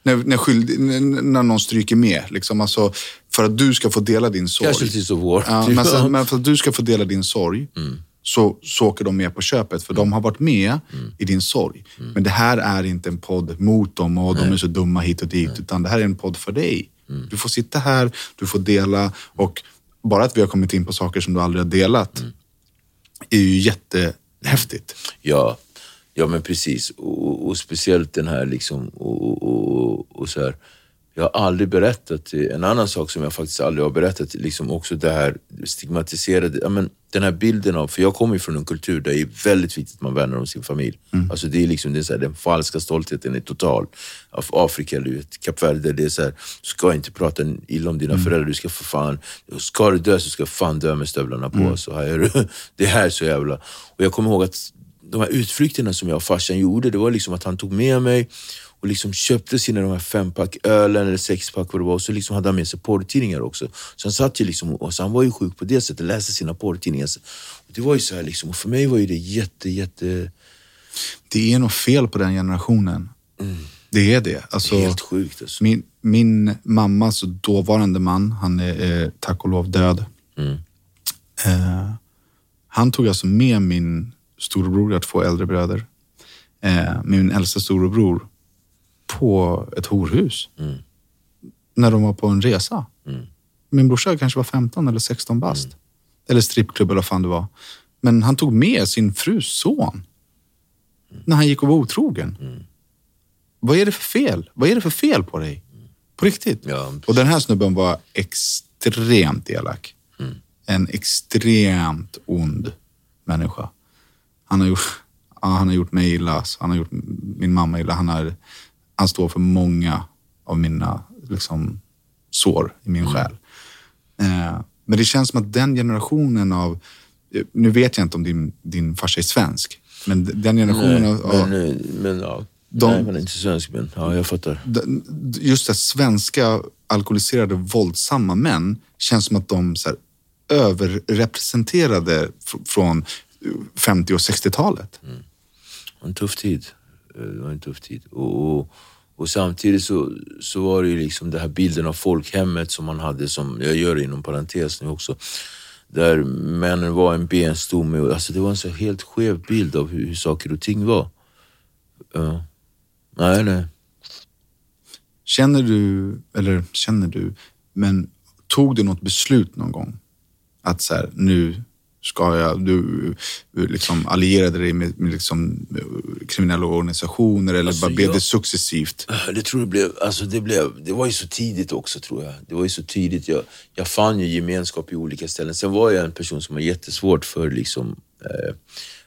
När, när, skyld, när, någon stryker med. Liksom, alltså, för att du ska få dela din sorg. Casualties of war. Ja, men, sen, men för att du ska få dela din sorg så, så åker de med på köpet. För de har varit med i din sorg. Men det här är inte en podd mot dem och de är så dumma hit och dit. Utan det här är en podd för dig. Du får sitta här, du får dela. Och bara att vi har kommit in på saker som du aldrig har delat är ju jättehäftigt. Ja, ja men precis. Och, och, och speciellt den här liksom, och, och så här. Jag har aldrig berättat, en annan sak som jag faktiskt aldrig har berättat, liksom också det här stigmatiserade, ja, men den här bilden av, för jag kommer ju från en kultur där det är väldigt viktigt att man värnar om sin familj. Mm. Alltså det är liksom, det är så här, den falska stoltheten är total. Av Afrika, du vet, Kap Verde, det är så här, du ska inte prata illa om dina Mm. föräldrar, du ska för fan, ska du dö så ska du fan dö med stövlarna på. Mm. Så här är det. <laughs> det här är så jävla... Och jag kommer ihåg att de här utflykterna som jag och farsan gjorde, det var liksom att han tog med mig och liksom köpte sina de här fempack ölen eller sexpack vad det var och så liksom hade han med sig porrtidningar också. Så han satt ju liksom, och så han var ju sjuk på det sättet, läste sina porrtidningar. Och det var ju så här liksom, och för mig var ju det jätte, jätte, Det är nog fel på den generationen. Det är det. Alltså, helt sjukt alltså. min, min mammas dåvarande man, han är eh, tack och lov död. Mm. Eh, han tog alltså med min storebror, jag har två äldre bröder, eh, min äldsta storebror på ett horhus. Mm. När de var på en resa. Min brorsa kanske var 15 eller 16 bast. Mm. Eller strippklubb eller vad fan det var. Men han tog med sin frus son. När han gick och var otrogen. Mm. Vad är det för fel? Vad är det för fel på dig? På riktigt. Ja, och den här snubben var extremt elak. Mm. En extremt ond människa. Han har gjort, <laughs> ja, han har gjort mig illa, han har gjort min mamma illa. Han, har, han står för många av mina liksom, sår i Mm. min själ. Eh, men det känns som att den generationen av, eh, nu vet jag inte om din, din farsa är svensk, men den generationen Nej, av, men, eh, men ja. De- Nej, men inte svensk, men ja, jag fattar. just det svenska alkoholiserade våldsamma män känns som att de så här, överrepresenterade fr- från 50 och 60-talet. en tuff tid. Eh, Det var en tuff tid. Och, och, och samtidigt så, så var det ju liksom den här bilden av folkhemmet som man hade, som jag gör inom parentes nu också, där männen var en benstomme. Alltså det var en så helt skev bild av hur, hur saker och ting var. Ja. Nej, nej. Känner du, eller känner du, men tog du något beslut någon gång? Att så här, nu ska jag, du, liksom allierade dig med, med liksom, eh, kriminella organisationer eller Alltså, bara blev jag- det successivt? Det tror jag blev, alltså det blev, det var ju så tidigt också tror jag. Det var ju så tidigt. Jag, jag fann ju gemenskap i olika ställen. Sen var jag en person som har jättesvårt för liksom, eh,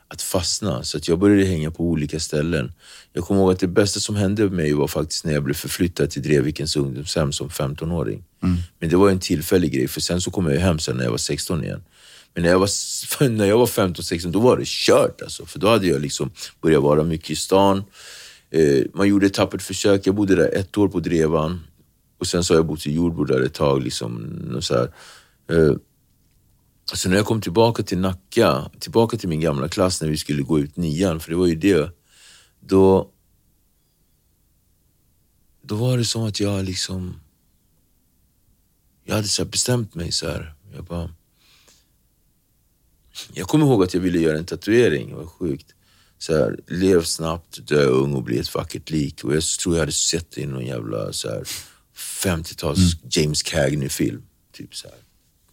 att fastna. Så att jag började hänga på olika ställen. Jag kommer ihåg att det bästa som hände med mig var faktiskt när jag blev förflyttad till Drevvikens ungdomshem som 15-åring. Men det var en tillfällig grej, för sen så kom jag hem sen när jag var 16 igen. Men när jag var, när jag var 15-16, då var det kört alltså. För då hade jag liksom börjat vara mycket i stan. Eh, man gjorde ett tappert försök. Jag bodde där ett år på Drevan. Och sen så har jag bott i Jordbro där ett tag. Liksom, så här. Eh, så när jag kom tillbaka till Nacka, tillbaka till min gamla klass när vi skulle gå ut nian, för det var ju det. Då, då var det som att jag liksom... Jag hade så bestämt mig så här. Jag bara... Jag kommer ihåg att jag ville göra en tatuering, det var sjukt. Så här, lev snabbt, dö ung och bli ett vackert lik. Och jag tror jag hade sett det i någon jävla så här, 50-tals James Cagney-film. Typ så här,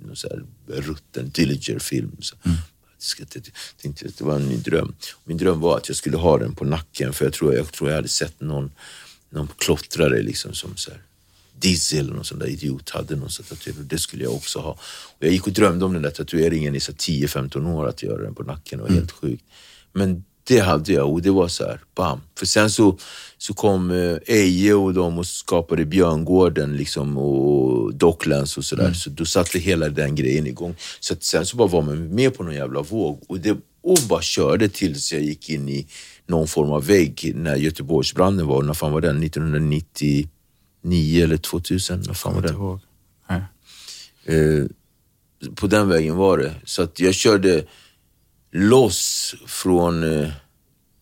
någon så här rutten Dillinger-film. Ska- Jag tänkte att det var en ny dröm. Min dröm var att jag skulle ha den på nacken, för jag tror jag, tror jag hade sett någon, någon klottrare liksom som så här, Diesel någon sån där idiot hade någon sån tatuering. Det skulle jag också ha. Och jag gick och drömde om den där tatueringen i så här 10-15 år, att göra den på nacken. Det var helt sjukt. Men det hade jag och det var så här, bam. För sen så, så kom eh, Eje och de och skapade Björngården liksom, och Docklands och sådär. Så då satte hela den grejen igång. Så sen så bara var man med på någon jävla våg och, det, och bara körde tills jag gick in i någon form av vägg när Göteborgsbranden var. När fan var den? 1999 eller 2000? När fan var inte ihåg. Nej. Eh, på den vägen var det. Så att jag körde loss från... Eh,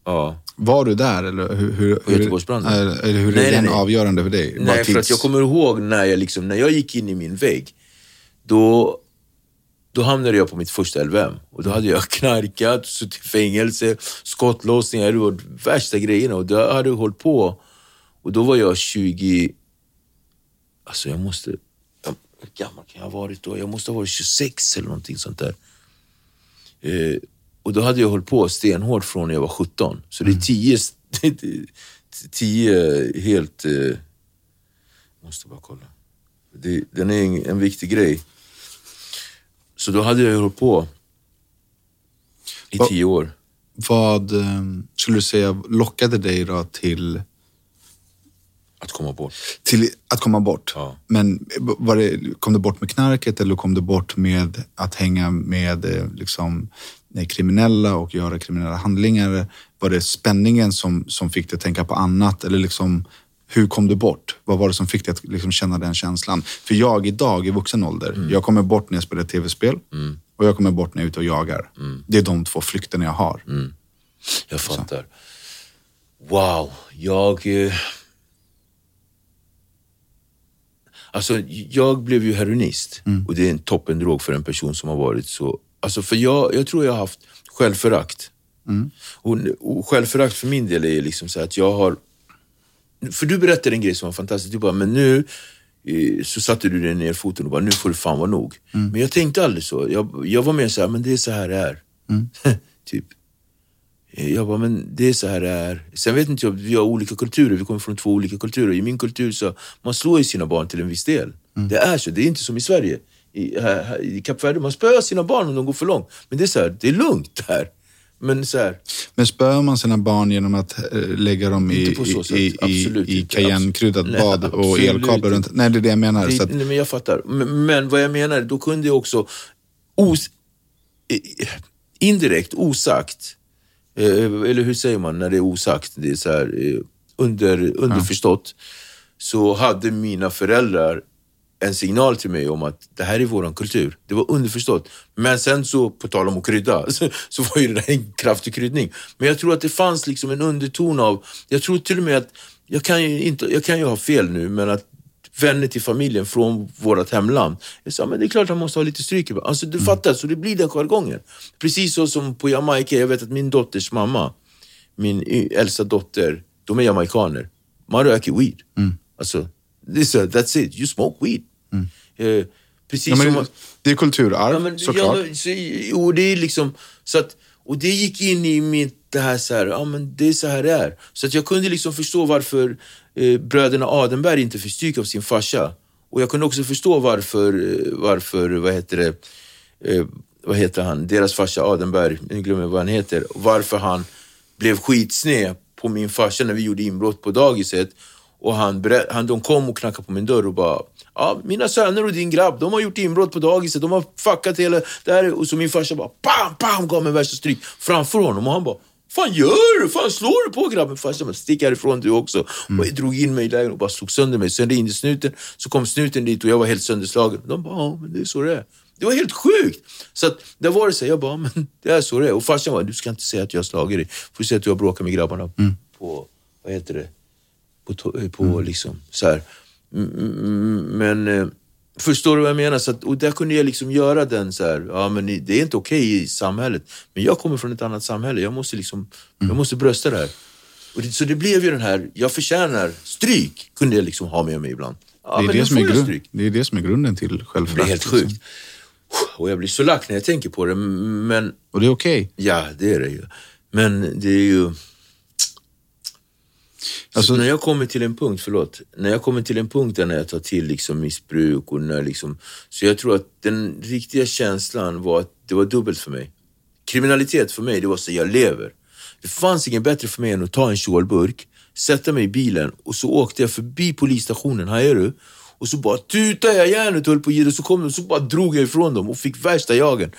ja. Var du där eller hur, hur, På Göteborgsbranden? Eller, eller hur Nej, är nej, den nej. avgörande för dig? Nej, för att jag kommer ihåg när jag, liksom, när jag gick in i min vägg, då, då hamnade jag på mitt första LVM. Och då hade jag <laughs> knarkat, suttit i fängelse, skottlossningar, det var värsta grejerna. Och då hade jag hållit på. Och då var jag 20... Alltså jag måste... jag- Hur gammal kan jag ha varit då? Jag måste ha varit 26 eller någonting sånt där. Eh, och då hade jag hållit på stenhårt från när jag var 17. Så det är tio, <laughs> tio helt... Eh, Måste bara kolla. Det, den är en, en viktig grej. Så då hade jag ju hållit på i Va- tio år. Vad eh, skulle du säga lockade dig då till, Att komma bort. till att komma bort? Ja. Men var det, kom du bort med knarket eller kom du bort med att hänga med eh, liksom, eh, kriminella och göra kriminella handlingar? Var det spänningen som, som fick dig att tänka på annat? Eller liksom, hur kom du bort? Vad var det som fick dig att liksom känna den känslan? För jag idag i vuxen ålder, jag kommer bort när jag spelar tv-spel och jag kommer bort när jag är ute och jagar. Det är de två flykterna jag har. Jag fattar. Wow, jag... Eh... Alltså, jag blev ju heroinist och det är en toppendrog för en person som har varit så... Alltså, för jag, jag tror jag har haft självförakt. Och, och självförakt för min del är liksom så att jag har... För du berättade en grej som var fantastisk. Du bara, men nu eh, så satte du dig ner foten och bara, nu får det fan vara nog. Men jag tänkte aldrig så. Jag, jag var mer så här, men det är så här det är. <laughs> typ. Eh, Jag bara, men det är så här det är. Sen vet inte jag, vi har olika kulturer, vi kommer från två olika kulturer. I min kultur så, man slår ju sina barn till en viss del. Det är så, det är inte som i Sverige. I, här, här, i Kap Verde, man spöar sina barn om de går för långt. Men det är så här, det är lugnt här. Men så här, Men spör man sina barn genom att eh, lägga dem i, i, i, Absolut i cayennekryddat Nej, bad och elkabel runt? Nej, det är det jag menar. Det, så att, nej, men jag fattar. Men, men vad jag menar, då kunde jag också os, indirekt, osagt, Eh, eller hur säger man när det är osagt? Det är så här, eh, under, underförstått. Så hade mina föräldrar en signal till mig om att det här är våran kultur. Det var underförstått. Men sen så, på tal om att krydda, <laughs> så, så var ju det där en kraftig kryddning. Men jag tror att det fanns liksom en underton av, jag tror till och med att, jag kan ju, inte, jag kan ju ha fel nu, men att vänner till familjen från vårt hemland. Jag sa, men det är klart han måste ha lite stryk. Alltså du fattar, så det blir den jargongen. Precis så som på Jamaica, jag vet att min dotters mamma, min äldsta dotter, de är jamaikaner. Man röker weed. Alltså, det är så, that's it, you smoke weed. Eh, precis ja, som... men, man- det är kulturarv, Ja, men, såklart. Ja, men, så, jo, det är liksom, så att, och det gick in i mitt, det här så här, ja men det är så här det är. Så att jag kunde liksom förstå varför eh, bröderna Adenberg inte fick stryk av sin farsa. Och jag kunde också förstå varför, eh, varför vad heter det, eh, vad heter han, deras farsa Adenberg, nu glömmer jag vad han heter, varför han blev skitsned på min farsa när vi gjorde inbrott på dagiset. Och han, han, de kom och knackade på min dörr och bara Ja, mina söner och din grabb, de har gjort inbrott på dagiset, de har fuckat hela det här. Och så min farsa bara bam, bam, gav mig värsta stryk framför honom och han bara Fan gör du? Fan slår du på grabben? Farsan bara, stick härifrån du också. Och jag drog in mig i lägenheten och bara slog sönder mig. Sen ringde snuten, så kom snuten dit och jag var helt sönderslagen. De bara, ja men det är så det är. Det var helt sjukt! Så att, där var det så här, jag bara, men det är så det är. Och farsan bara, du ska inte säga att jag har slagit dig. Får säga att du har bråkat med grabbarna på, vad heter det, på, på liksom så här. Mm, mm, Men eh, förstår du vad jag menar? Så att, och där kunde jag liksom göra den så här, ja men det är inte okej i samhället. Men jag kommer från ett annat samhälle, jag måste liksom, jag måste brösta det här. Och det, så det blev ju den här, jag förtjänar stryk, kunde jag liksom ha med mig ibland. Ja, det, är det, som är grund, det är det som är grunden till Det blir självförakt. helt liksom. sjukt. Och jag blir så lack när jag tänker på det, men Och det är okej. ja, det är det ju. Men det är ju... Alltså- så när jag kommer till en punkt, förlåt, när jag kommer till en punkt där när jag tar till liksom missbruk och när liksom, så jag tror att den riktiga känslan var att det var dubbelt för mig. Kriminalitet för mig, det var så jag lever. Det fanns inget bättre för mig än att ta en Chorburk, sätta mig i bilen och så åkte jag förbi polisstationen, hajar du? Och så bara tutade jag järnet och höll på att ge det, så kom de och så bara drog jag ifrån dem och fick värsta jagen.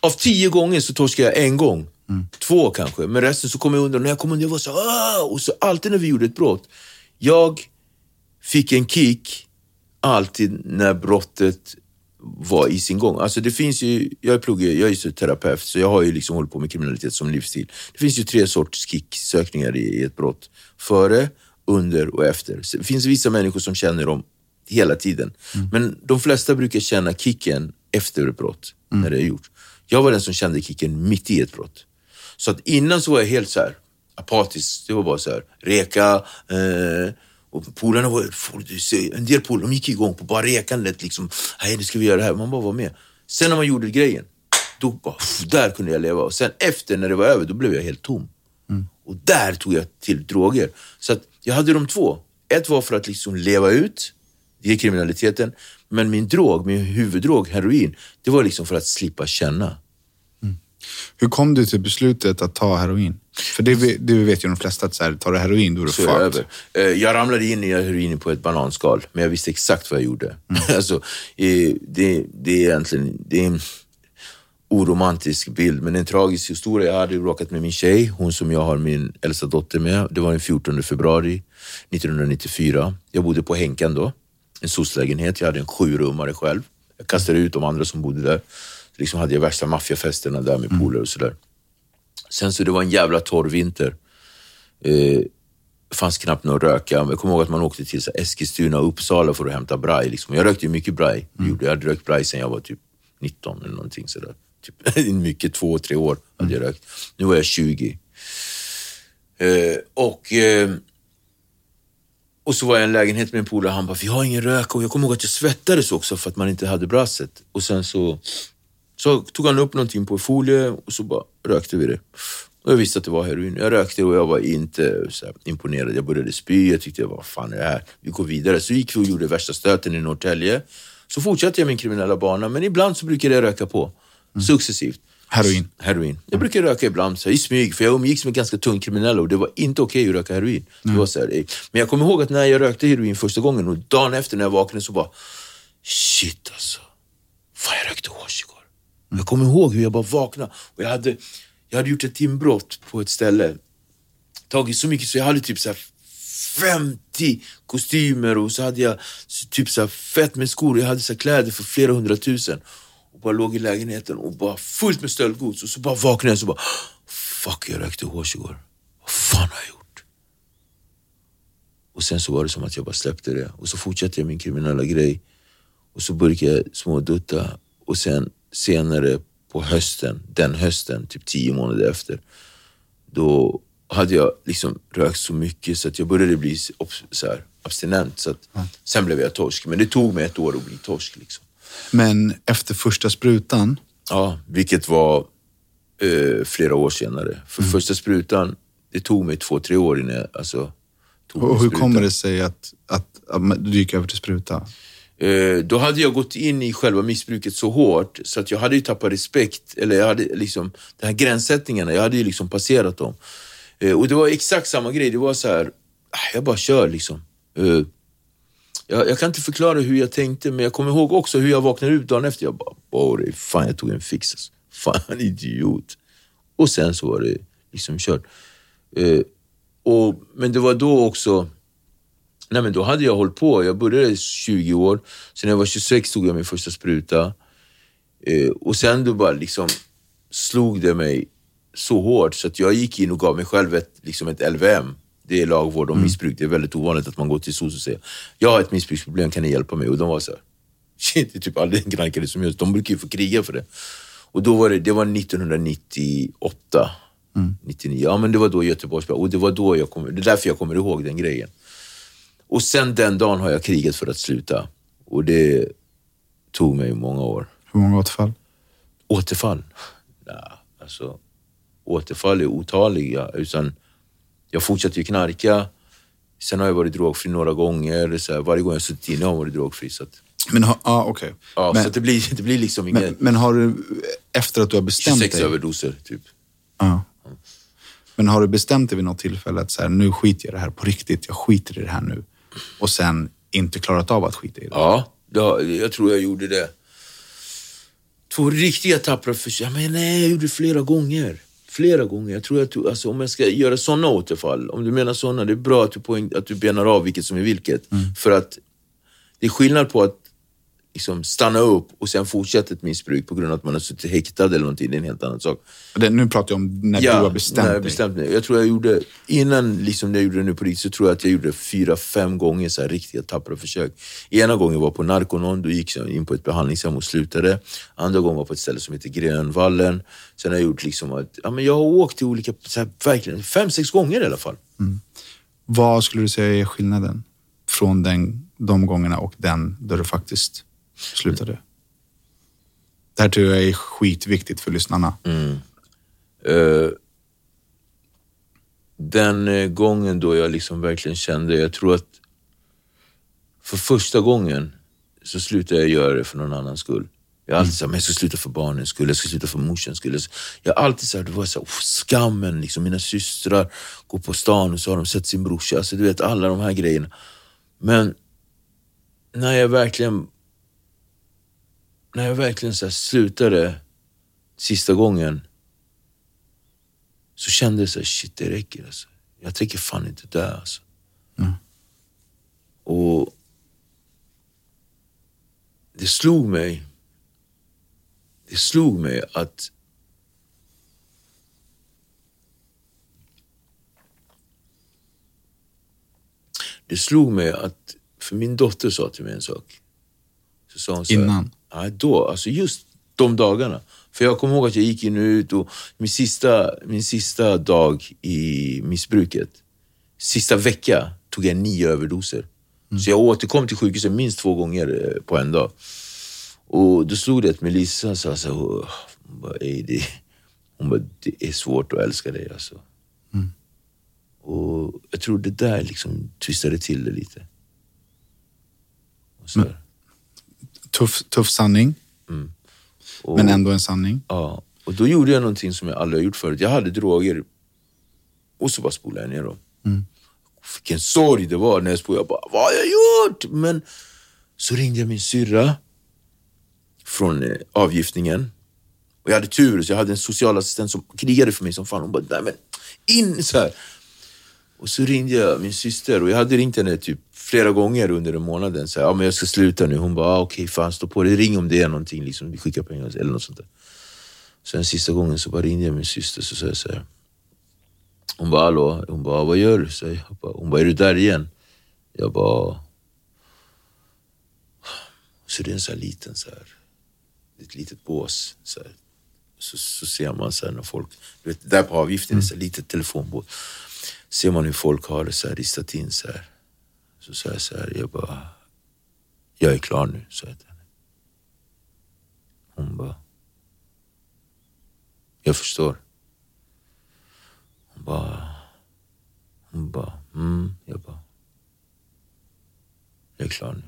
Av tio gånger så torskade jag en gång. Två kanske, men resten så kom jag undan. När jag kom undan jag var så ah! Och så alltid när vi gjorde ett brott, jag fick en kick alltid när brottet var i sin gång. Alltså det finns ju, jag är plugg, jag är ju terapeut, så jag har ju liksom hållit på med kriminalitet som livsstil. Det finns ju tre sorters kicksökningar i, i ett brott. Före, under och efter. Så det finns vissa människor som känner dem hela tiden. Men de flesta brukar känna kicken efter ett brott, när det är gjort. Jag var den som kände kicken mitt i ett brott. Så att innan så var jag helt så här apatisk. Det var bara så här, reka, eh, och polarna var, en del polare, de gick igång på bara rekandet liksom. Nej, nu ska vi göra det här. Man bara var med. Sen när man gjorde grejen, då bara, där kunde jag leva. Och sen efter, när det var över, då blev jag helt tom. Och där tog jag till droger. Så att jag hade de två. ett var för att liksom leva ut, det är kriminaliteten. Men min drog, min huvuddrog, heroin, det var liksom för att slippa känna. Hur kom du till beslutet att ta heroin? För det, det vet ju de flesta att så här, tar du heroin då är du fucked. över. Eh, Jag ramlade in i heroin på ett bananskal, men jag visste exakt vad jag gjorde. <laughs> alltså, eh, det, det är egentligen det är en oromantisk bild, men en tragisk historia. Jag hade råkat med min tjej, hon som jag har min äldsta dotter med. Det var den 14 februari 1994. Jag bodde på Henkan då, en soc-lägenhet. Jag hade en sjurummare själv. Jag kastade ut de andra som bodde där. Liksom hade jag värsta maffiafesterna där med polare och sådär. Sen så det var en jävla torr vinter. Eh, fanns knappt någon röka. Jag kommer ihåg att man åkte till så Eskilstuna och Uppsala för att hämta braj. Liksom. Jag rökte ju mycket braj. Gjorde Jag hade rökt braj sedan jag var typ 19 eller någonting sådär. Typ, <laughs> mycket, två, tre år hade jag rökt. Nu var jag 20. Eh, och, eh, och så var jag i en lägenhet med en polare han bara, vi har ingen rök. Och jag kommer ihåg att jag svettades också för att man inte hade brasset. Och sen så, så tog han upp någonting på folie och så bara rökte vi det. Och jag visste att det var heroin. Jag rökte och jag var inte imponerad. Jag började spy. Jag tyckte, vad fan är det här? Vi går vidare. Så gick vi och gjorde värsta stöten i Norrtälje. Så fortsatte jag min kriminella bana, men ibland så brukade jag röka på. Successivt. Heroin. Heroin. Jag brukar röka ibland så här, i smyg, för jag umgicks med ganska tungt kriminella och det var inte okej att röka heroin. Det var så här, eh, men jag kommer ihåg att när jag rökte heroin första gången och dagen efter när jag vaknade så bara, shit alltså. Fan, jag rökte hasch igår. Jag kommer ihåg hur jag bara vaknade och jag hade, jag hade gjort ett inbrott på ett ställe. Tagit så mycket så jag hade typ så här 50 kostymer och så hade jag typ så här fett med skor. Jag hade så kläder för flera hundratusen. Och bara låg i lägenheten och bara fullt med stöldgods. Och så bara vaknade jag och så bara, fuck jag rökte hårs igår. Vad fan har jag gjort? Och sen så var det som att jag bara släppte det. Och så fortsatte jag min kriminella grej. Och så började jag smådutta. Och sen senare på hösten, den hösten, typ tio månader efter, då hade jag liksom rökt så mycket så att jag började bli så här, abstinent. Så att, Sen blev jag torsk, men det tog mig ett år att bli torsk. Liksom. Men efter första sprutan, Ja, vilket var eh, flera år senare. För första sprutan, det tog mig två, tre år innan jag alltså, tog och hur kommer det sig att, att, att du gick över till spruta? Eh, då hade jag gått in i själva missbruket så hårt så att jag hade ju tappat respekt, eller jag hade liksom, de här gränssättningarna, jag hade ju liksom passerat dem. Eh, och det var exakt samma grej, det var så här, ah, jag bara kör liksom. Eh, jag, jag kan inte förklara hur jag tänkte, men jag kommer ihåg också hur jag vaknade ut dagen efter. Jag bara, fan jag tog en fix. Alltså. <laughs> Fan idiot. Och sen så var det liksom kört. Och, men det var då också, Nej men då hade jag hållit på. Jag började 20 år. Sen när jag var 26 tog jag min första spruta. Eh, och sen då bara liksom slog det mig så hårt så att jag gick in och gav mig själv ett, liksom ett LVM. Det är lagvård om missbruk. Det är väldigt ovanligt att man går till SOS och säger jag har ett missbruksproblem, kan ni hjälpa mig? Och de var så här, shit, <laughs> det är typ aldrig en knarkare som gör De brukar ju få kriga för det. Och då var det, det var 1998. 99. Ja men det var då Göteborgs och det var då jag kom, det är därför jag kommer ihåg den grejen. Och sen den dagen har jag krigat för att sluta. Och det tog mig många år. Hur många återfall? Återfall? Nej, alltså återfall är otaliga. Utan jag fortsatte ju knarka. Sen har jag varit drogfri några gånger. Så här, varje gång jag suttit inne har jag varit drogfri. Så att, Men, ha, ah, okej. ja, men, så det, blir, det blir liksom men, inget... men har du, efter att du har bestämt 26 dig, överdoser, typ. Ja. Men har du bestämt dig vid något tillfälle att så här, nu skiter jag i det här på riktigt, jag skiter i det här nu. Och sen inte klarat av att skita i det? Ja, har, jag tror jag gjorde det. Två riktiga tappra försök. Men nej, jag gjorde det flera gånger. Flera gånger. Jag tror jag tog, alltså, om jag ska göra sådana återfall, om du menar sådana, det är bra att du, poäng, att du benar av vilket som är vilket. För att det är skillnad på att liksom, stanna upp och sen fortsätta ett missbruk på grund av att man har suttit häktad eller någonting. Det är en helt annan sak. Det, nu pratar jag om när du har bestämt när jag bestämt mig. Jag tror jag gjorde, innan liksom jag gjorde det nu på riktigt, så tror jag att jag gjorde fyra, fem gånger så här riktiga tappra försök. Ena gången var på Narconon, då gick jag in på ett behandlingshem och slutade. Andra gången var på ett ställe som heter Grönvallen. Sen har jag gjort liksom att, ja men jag har åkt till olika, så här, verkligen, fem, sex gånger i alla fall. Vad skulle du säga är skillnaden från den, de gångerna och den där du faktiskt slutade? Det här tror jag är skitviktigt för lyssnarna. Mm. Eh, den eh, gången då jag liksom verkligen kände, jag tror att för första gången så slutade jag göra det för någon annans skull. Jag har alltid sagt, men jag ska sluta för barnens skull, jag ska sluta för morsans skull. Jag har alltid sagt, det var så, oh, skammen, liksom. mina systrar går på stan och så har de sett sin brorsa. Alltså, du vet, alla de här grejerna. Men när jag verkligen när jag verkligen så slutade sista gången så kände jag så här, shit det räcker alltså. Jag tänker fan inte dö alltså. Mm. Och det slog mig, det slog mig att det slog mig att, för min dotter sa till mig en sak. Så sa hon så här, Innan? Ja, då, alltså just de dagarna. För jag kommer ihåg att jag gick in och ut och min sista, min sista dag i missbruket, sista vecka tog jag nio överdoser. Mm. Så jag återkom till sjukhuset minst två gånger eh, på en dag. Och då stod det att Melissa sa så hon bara, det, hon bara, det är svårt att älska dig alltså. Mm. Och jag tror det där liksom twistade till det lite. Men, tuff, tuff sanning. Mm. Och, men ändå en sanning. Ja, och då gjorde jag någonting som jag aldrig har gjort förut. Jag hade droger och så bara spolade jag ner dem. Mm. Vilken sorg det var när jag spolade. Jag bara, vad har jag gjort? Men så ringde jag min syrra från eh, avgiftningen. Och jag hade tur, så jag hade en socialassistent som krigade för mig som fan. Hon bara, nej men in så här. Och så ringde jag min syster och jag hade ringt henne typ flera gånger under den månaden. Så här, ja, men jag ska sluta nu. Hon bara, ah, okej okay, fan stå på dig. Ring om det är någonting. Liksom, vi skickar pengar eller något sånt där. Så den sista gången så bara ringde jag min syster så sa jag så här. Hon bara, hallå? Hon bara, vad gör du? Så jag bara, hon bara, är du där igen? Jag bara... Så det är en sån här liten, så här, ett litet bås. Så, här. så, så ser man så här när folk, du vet, där på avgiften mm. är litet telefonbås. Ser man hur folk har det så här, ristat in så här. Så sa jag så här, jag bara, jag är klar nu, sa jag till henne. Hon bara, jag förstår. Hon bara, hon bara, mm, jag bara, jag är klar nu.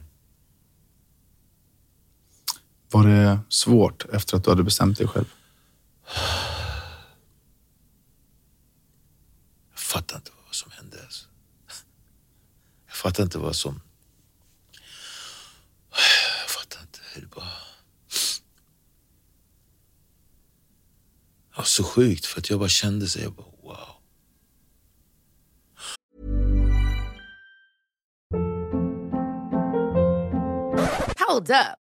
Var det svårt efter att du hade bestämt dig själv? Jag fattar inte vad som hände. Alltså fattar inte vad som... Jag fattar inte. Det bara... Det var så sjukt för att jag bara kände sig, jag bara wow. Hold up.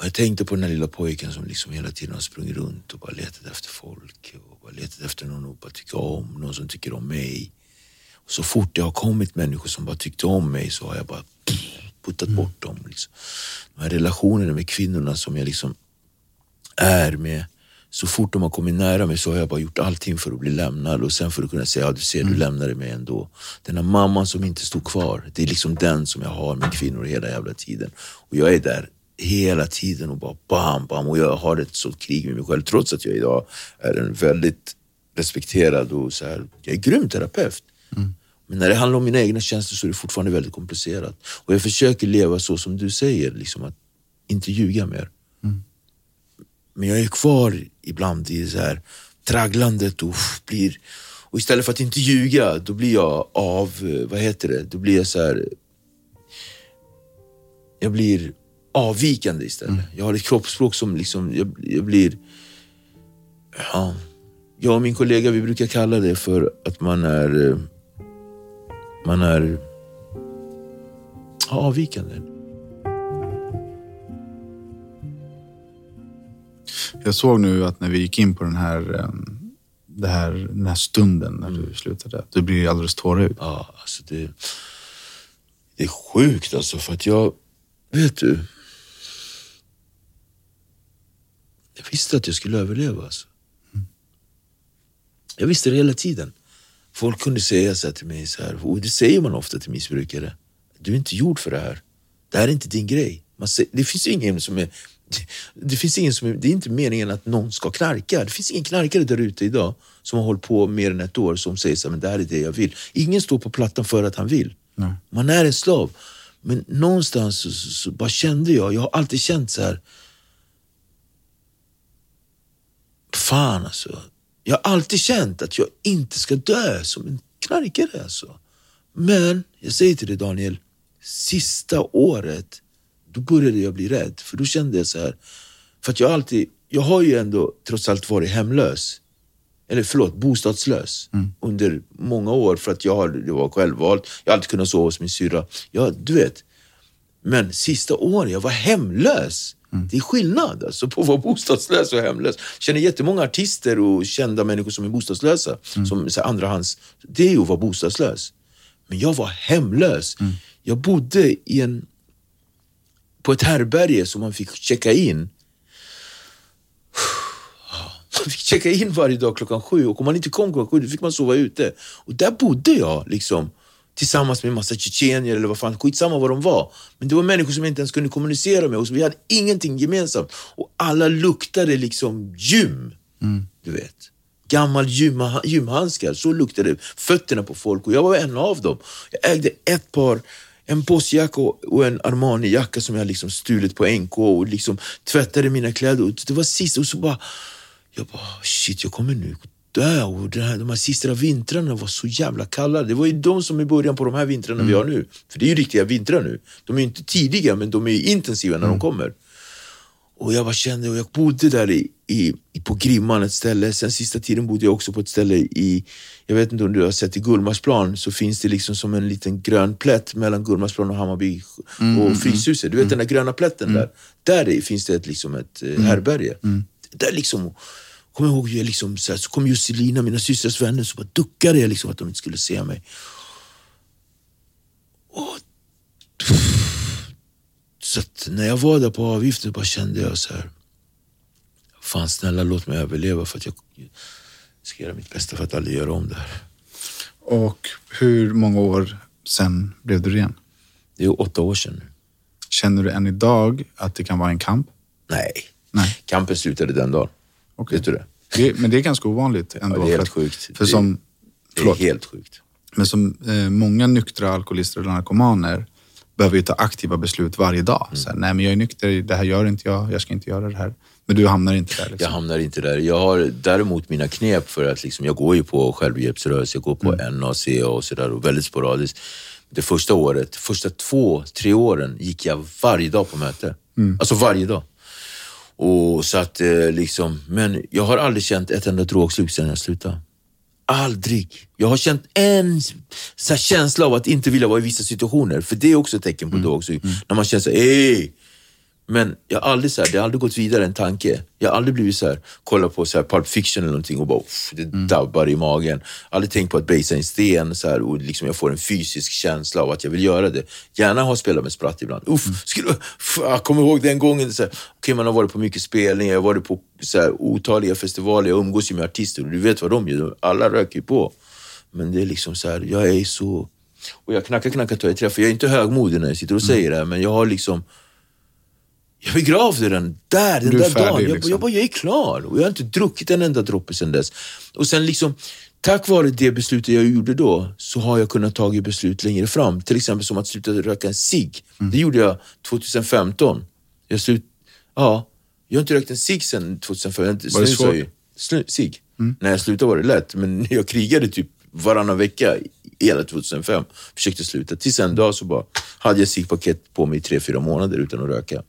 Och jag tänkte på den här lilla pojken som liksom hela tiden har sprungit runt och bara letat efter folk och bara letat efter någon att bara tycka om, någon som tycker om mig. Och så fort det har kommit människor som bara tyckte om mig så har jag bara puttat mm. bort dem. Liksom. De här relationerna med kvinnorna som jag liksom är med. Så fort de har kommit nära mig så har jag bara gjort allting för att bli lämnad och sen för att kunna säga, ja du ser mm. du lämnade mig ändå. Den här mamman som inte stod kvar, det är liksom den som jag har med kvinnor hela jävla tiden. Och jag är där hela tiden och bara bam, bam. Och jag har ett sånt krig med mig själv trots att jag idag är en väldigt respekterad och så här, jag är grym terapeut. Mm. Men när det handlar om mina egna känslor så är det fortfarande väldigt komplicerat. Och jag försöker leva så som du säger, liksom att inte ljuga mer. Mm. Men jag är kvar ibland i så här tragglandet och blir Och istället för att inte ljuga, då blir jag av, eh, vad heter det, då blir jag så här. Jag blir avvikande istället. Mm. Jag har ett kroppsspråk som liksom, jag, jag blir, ja. Jag och min kollega, vi brukar kalla det för att man är, eh, man är ja, avvikande. Jag såg nu att när vi gick in på den här, em, det här, den här stunden när du slutade, du blir alldeles tårögd. Ja, alltså det, det är sjukt alltså för att jag, vet du. Jag visste att jag skulle överleva alltså. Jag visste det hela tiden. Folk kunde säga så här till mig, så här, och det säger man ofta till missbrukare. Du är inte gjord för det här. Det här är inte din grej. Säger, det finns ingen som är det finns ingen som är, det är inte meningen att någon ska knarka. Det finns ingen knarkare där ute idag som har hållit på mer än ett år som säger så här, men det här är det jag vill. Ingen står på plattan för att han vill. Nej. Man är en slav. Men någonstans så, så, så bara kände jag, jag har alltid känt så här. Fan alltså. Jag har alltid känt att jag inte ska dö som en knarkare alltså. Men jag säger till dig Daniel, sista året då började jag bli rädd. För då kände jag så här, för att jag alltid, jag har ju ändå trots allt varit hemlös. Eller förlåt, bostadslös under många år för att jag har, det var självvalt. Jag har alltid kunnat sova hos min syrra. Ja, du vet. Men sista året, jag var hemlös. Det är skillnad alltså, på att vara bostadslös och hemlös. Jag känner jättemånga artister och kända människor som är bostadslösa. Som så här, andrahands. Det är ju att vara bostadslös. Men jag var hemlös. Jag bodde i en på ett härberge som man fick checka in. <sighs> Man fick checka in varje dag klockan sju och om man inte kom klockan sju då fick man sova ute. Och där bodde jag liksom tillsammans med en massa tjetjenier eller vad fan, skitsamma vad de var. Men det var människor som jag inte ens kunde kommunicera med så vi hade ingenting gemensamt. Och alla luktade liksom gym. Du vet. Gammal gym, gymhandskar, så luktade fötterna på folk och jag var en av dem. Jag ägde ett par en bossjacka och en Armani-jacka som jag liksom stulit på NK och liksom tvättade mina kläder. Det var sist och så bara, jag bara shit jag kommer nu dö. Och här, de här sista vintrarna var så jävla kalla. Det var ju de som i början på de här vintrarna vi har nu. För det är ju riktiga vintrar nu. De är inte tidiga men de är intensiva när de kommer. Och jag bara kände, och jag bodde där i, i, på Grimman ett ställe. Sen sista tiden bodde jag också på ett ställe i, jag vet inte om du har sett i Gullmarsplan, så finns det liksom som en liten grön plätt mellan Gullmarsplan och Hammarby och Fryshuset. Du vet den där gröna plätten där? Där är, finns det ett, liksom ett eh, härberge. Där liksom, kommer ihåg, jag liksom, så, här, så kom Jusselina, mina systrars vänner, så bara duckade jag liksom att de inte skulle se mig. Och så när jag var där på avgiften bara kände jag så här. Fan snälla låt mig överleva för att jag ska göra mitt bästa för att aldrig göra om det här. Och hur många år sen blev du ren? Det är åtta år sedan nu. Känner du än idag att det kan vara en kamp? Nej. Nej. Kampen slutade den dagen. Okej. Vet du det? Det, men det är ganska ovanligt ändå. Ja, det är helt för sjukt. För Det- som, Det är förlåt, helt sjukt. men som eh, många nyktra alkoholister och narkomaner behöver ju ta aktiva beslut varje dag. Mm. Så här, nej men jag är nykter, det här gör inte jag, jag ska inte göra det här. Men du hamnar inte där. Jag Liksom. hamnar inte där. Jag har däremot mina knep för att liksom, jag går ju på självhjälpsrörelse, jag går på NAC och sådär och väldigt sporadiskt. Det första året, första två, tre åren gick jag varje dag på möte. Alltså varje dag. Och så att eh, liksom, men jag har aldrig känt ett enda drogsug sedan jag slutade. Aldrig. Jag har känt en så känsla av att inte vilja vara i vissa situationer. För det är också ett tecken på drogsug. När man känner ey! Men jag har aldrig så här, det har aldrig gått vidare en tanke. Jag har aldrig blivit så här, kolla på så här Pulp Fiction eller någonting och bara uff, det dabbar i magen. Aldrig tänkt på att basa en sten så här, och liksom jag får en fysisk känsla av att jag vill göra det. Gärna ha spelat med spratt ibland. Uff, skulle, f- jag kommer ihåg den gången, så här, okej, man har varit på mycket spelningar, jag har varit på så här, otaliga festivaler, jag umgås ju med artister och du vet vad de gör, alla röker ju på. Men det är liksom så här, jag är så... Och jag knackar, knackar, tar i trä, för jag är inte högmodig när jag sitter och säger det här, men jag har liksom jag begravde den där, den Du är där dagen. Jag, liksom. jag, bara, jag är klar och jag har inte druckit en enda droppe sedan dess. Och sen liksom, tack vare det beslutet jag gjorde då, så har jag kunnat ta beslut längre fram. Till exempel som att sluta röka en cigg. Mm. Det gjorde jag 2015. Jag slut, ja, jag har inte rökt en cigg sedan 2015. Var det svårt? Cigg. När jag slutade var det lätt, men <laughs> jag krigade typ varannan vecka hela 2005. Försökte sluta. Tills en dag så bara hade jag ciggpaket på mig i tre, fyra månader utan att röka.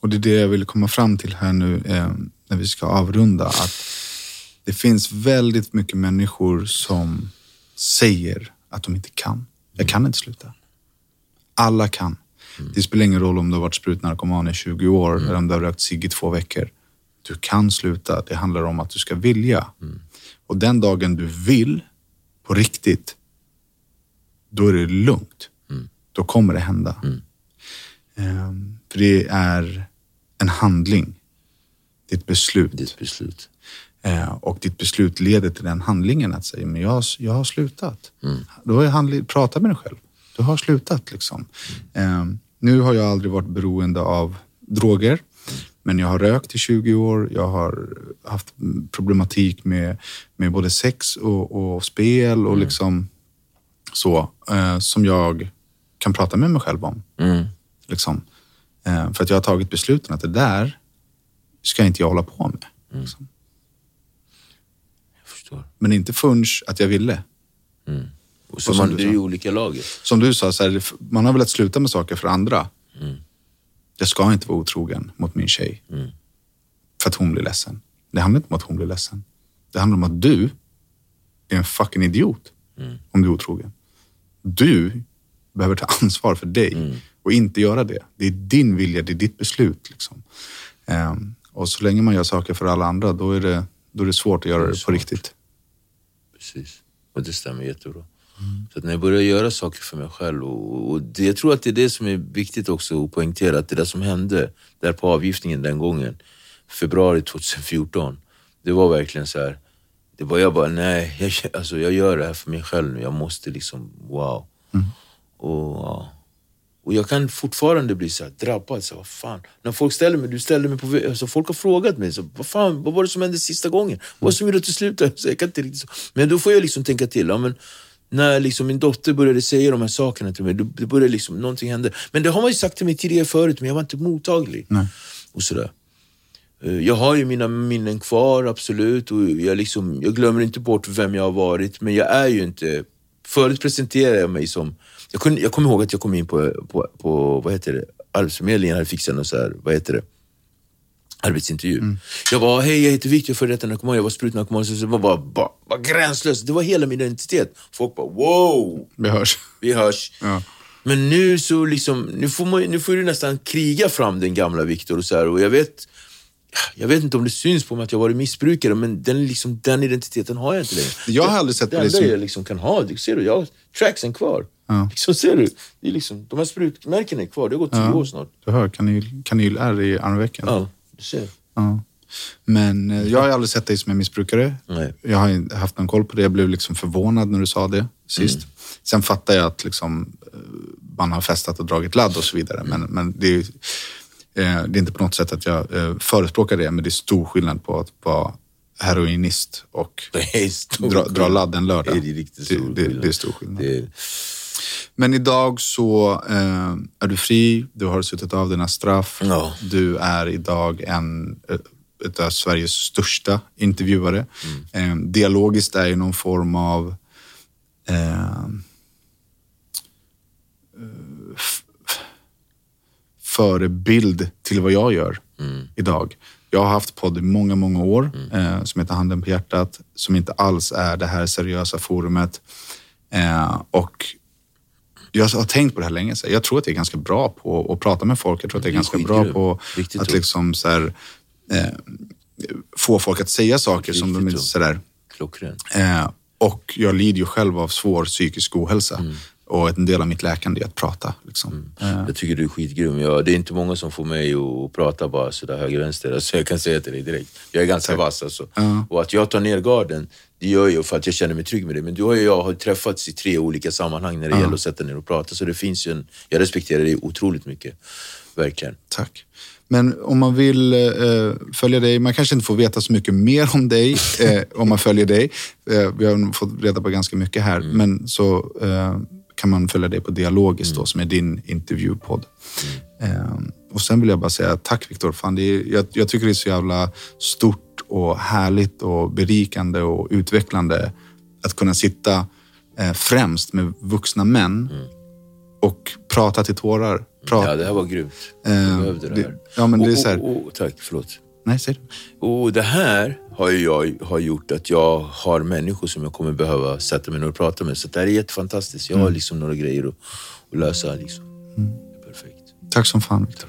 Och det är det jag vill komma fram till här nu eh, när vi ska avrunda. Att det finns väldigt mycket människor som säger att de inte kan. Jag kan inte sluta. Alla kan. Det spelar ingen roll om du har varit sprutnarkoman i 20 år eller om du har rökt cigg i två veckor. Du kan sluta. Det handlar om att du ska vilja. Och den dagen du vill på riktigt, då är det lugnt. Då kommer det hända. Ehm, för det är en handling. Det är ett beslut. Ditt beslut. Eh, och ditt beslut leder till den handlingen att säga, men jag, jag har slutat. Då har jag handling, prata med dig själv. Du har slutat liksom. Eh, nu har jag aldrig varit beroende av droger. Men jag har rökt i 20 år. Jag har haft problematik med, med både sex och, och spel och liksom så. Eh, som jag kan prata med mig själv om. Liksom. Eh, för att jag har tagit besluten att det där ska inte jag hålla på med. Liksom. Jag förstår. Men inte förrän att jag ville. Och så Och som man, du är sa. olika lager. Som du sa, så här, man har velat sluta med saker för andra. Jag ska inte vara otrogen mot min tjej. För att hon blir ledsen. Det handlar inte om att hon blir ledsen. Det handlar om att du är en fucking idiot om du är otrogen. Du behöver ta ansvar för dig och inte göra det. Det är din vilja, det är ditt beslut. Liksom. Ehm, och så länge man gör saker för alla andra, då är det, då är det svårt att göra det, på svårt. riktigt. Precis. Och det stämmer jättebra. Så att när jag började göra saker för mig själv och, och det, jag tror att det är det som är viktigt också att poängtera, att det där som hände där på avgiftningen den gången, februari 2014, det var verkligen så här. Det var jag bara, nej, jag, alltså jag gör det här för mig själv nu. Jag måste liksom, wow. Och, ja. och jag kan fortfarande bli så här drabbad. Så här, vad fan? När folk ställer mig, du ställde mig på alltså folk har frågat mig, så, vad fan, vad var det som hände sista gången? Vad var det som gjorde att du slutade? Så jag kan inte riktigt så. Men då får jag liksom tänka till. Ja, men, när liksom min dotter började säga de här sakerna till mig, det började liksom, någonting hände. Men det har man ju sagt till mig tidigare förut, men jag var inte mottaglig. Och sådär. Eh, Jag har ju mina minnen kvar, absolut. Och jag, liksom, jag glömmer inte bort vem jag har varit, men jag är ju inte... Förut presenterade jag mig som... Jag, kunde, jag kommer ihåg att jag kom in på, på, på vad heter det, Arbetsförmedlingen hade fixat någon så här, vad heter det, arbetsintervju. Jag var, hej jag heter Victor, före detta narkoman, jag var sprutnarkoman. Så det var bara, bara, bara gränslöst. Det var hela min identitet. Folk bara, wow! Vi hörs. vi hörs. Ja. Men nu så liksom, nu får, man, nu får du nästan kriga fram den gamla Viktor och så här. Och jag vet, jag vet inte om det syns på mig att jag varit missbrukare, men den, liksom, den identiteten har jag inte längre. Jag har aldrig sett det dig enda som- jag liksom kan ha, det ser du, jag har tracksen kvar. Ja. Liksom, ser du? Det är liksom, de här sprutmärkena är kvar, det har gått tio år snart. Du hör, kanyl, kanyl är i armvecken. Ja, du ser. Ja. Men eh, jag har aldrig sett dig som en missbrukare. Nej. Jag har inte haft någon koll på det. Jag blev liksom förvånad när du sa det sist. Mm. Sen fattar jag att liksom, eh, man har festat och dragit ladd och så vidare. Men, men det, är, det är inte på något sätt att jag eh, förespråkar det, men det är stor skillnad på att vara heroinist och <laughs> Det dra, dra ladd en lördag. Det är riktigt stor det, det, det är stor skillnad. Det är, Men idag så eh, är du fri, du har suttit av dina straff. Ja. Du är idag en eh, av Sveriges största intervjuare. Eh, dialogiskt är ju någon form av eh, förebild till vad jag gör idag. Jag har haft podd i många, många år eh, som heter Handen på hjärtat, som inte alls är det här seriösa forumet. Eh, och jag har tänkt på det här länge. Så jag tror att jag är ganska bra på att prata med folk. Jag tror att jag är ganska bra på Riktigt att liksom så här, eh, få folk att säga saker som de Riktigt inte sådär. klockren. Eh, och jag lider ju själv av svår psykisk ohälsa. Mm. Och en del av mitt läkande är att prata. Liksom. Eh, Jag tycker du är skitgrym. Jag, det är inte många som får mig att prata bara sådär höger vänster. Alltså jag kan säga till dig direkt. Jag är ganska vass alltså. Och att jag tar ner garden, det gör jag för att jag känner mig trygg med det. Men du och jag har träffats i tre olika sammanhang när det gäller att sätta ner och prata. Så det finns ju en, jag respekterar dig otroligt mycket. Verkligen. Tack. Men om man vill eh, följa dig, man kanske inte får veta så mycket mer om dig <laughs> eh, om man följer dig. Eh, vi har fått reda på ganska mycket här, men så eh, kan man följa dig på Dialogiskt då, som är din intervjupodd. Eh, och sen vill jag bara säga tack Viktor. Jag, jag tycker det är så jävla stort och härligt och berikande och utvecklande att kunna sitta eh, främst med vuxna män och prata till tårar. Prata. Ja, det här var grymt. Eh, Jag behövde det det- här. ja, men det är så här- och- och- Tack, förlåt. Nej, säg. Och det här har jag har gjort att jag har människor som jag kommer behöva sätta mig ner och prata med. Så det här är jättefantastiskt. Jag Mm. har liksom några grejer att, att lösa. Liksom. Perfekt. Tack som fan, Victor.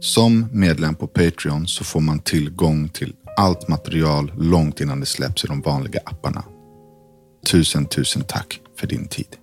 Som medlem på Patreon så får man tillgång till allt material långt innan det släpps i de vanliga apparna. Tusen, tusen tack för din tid.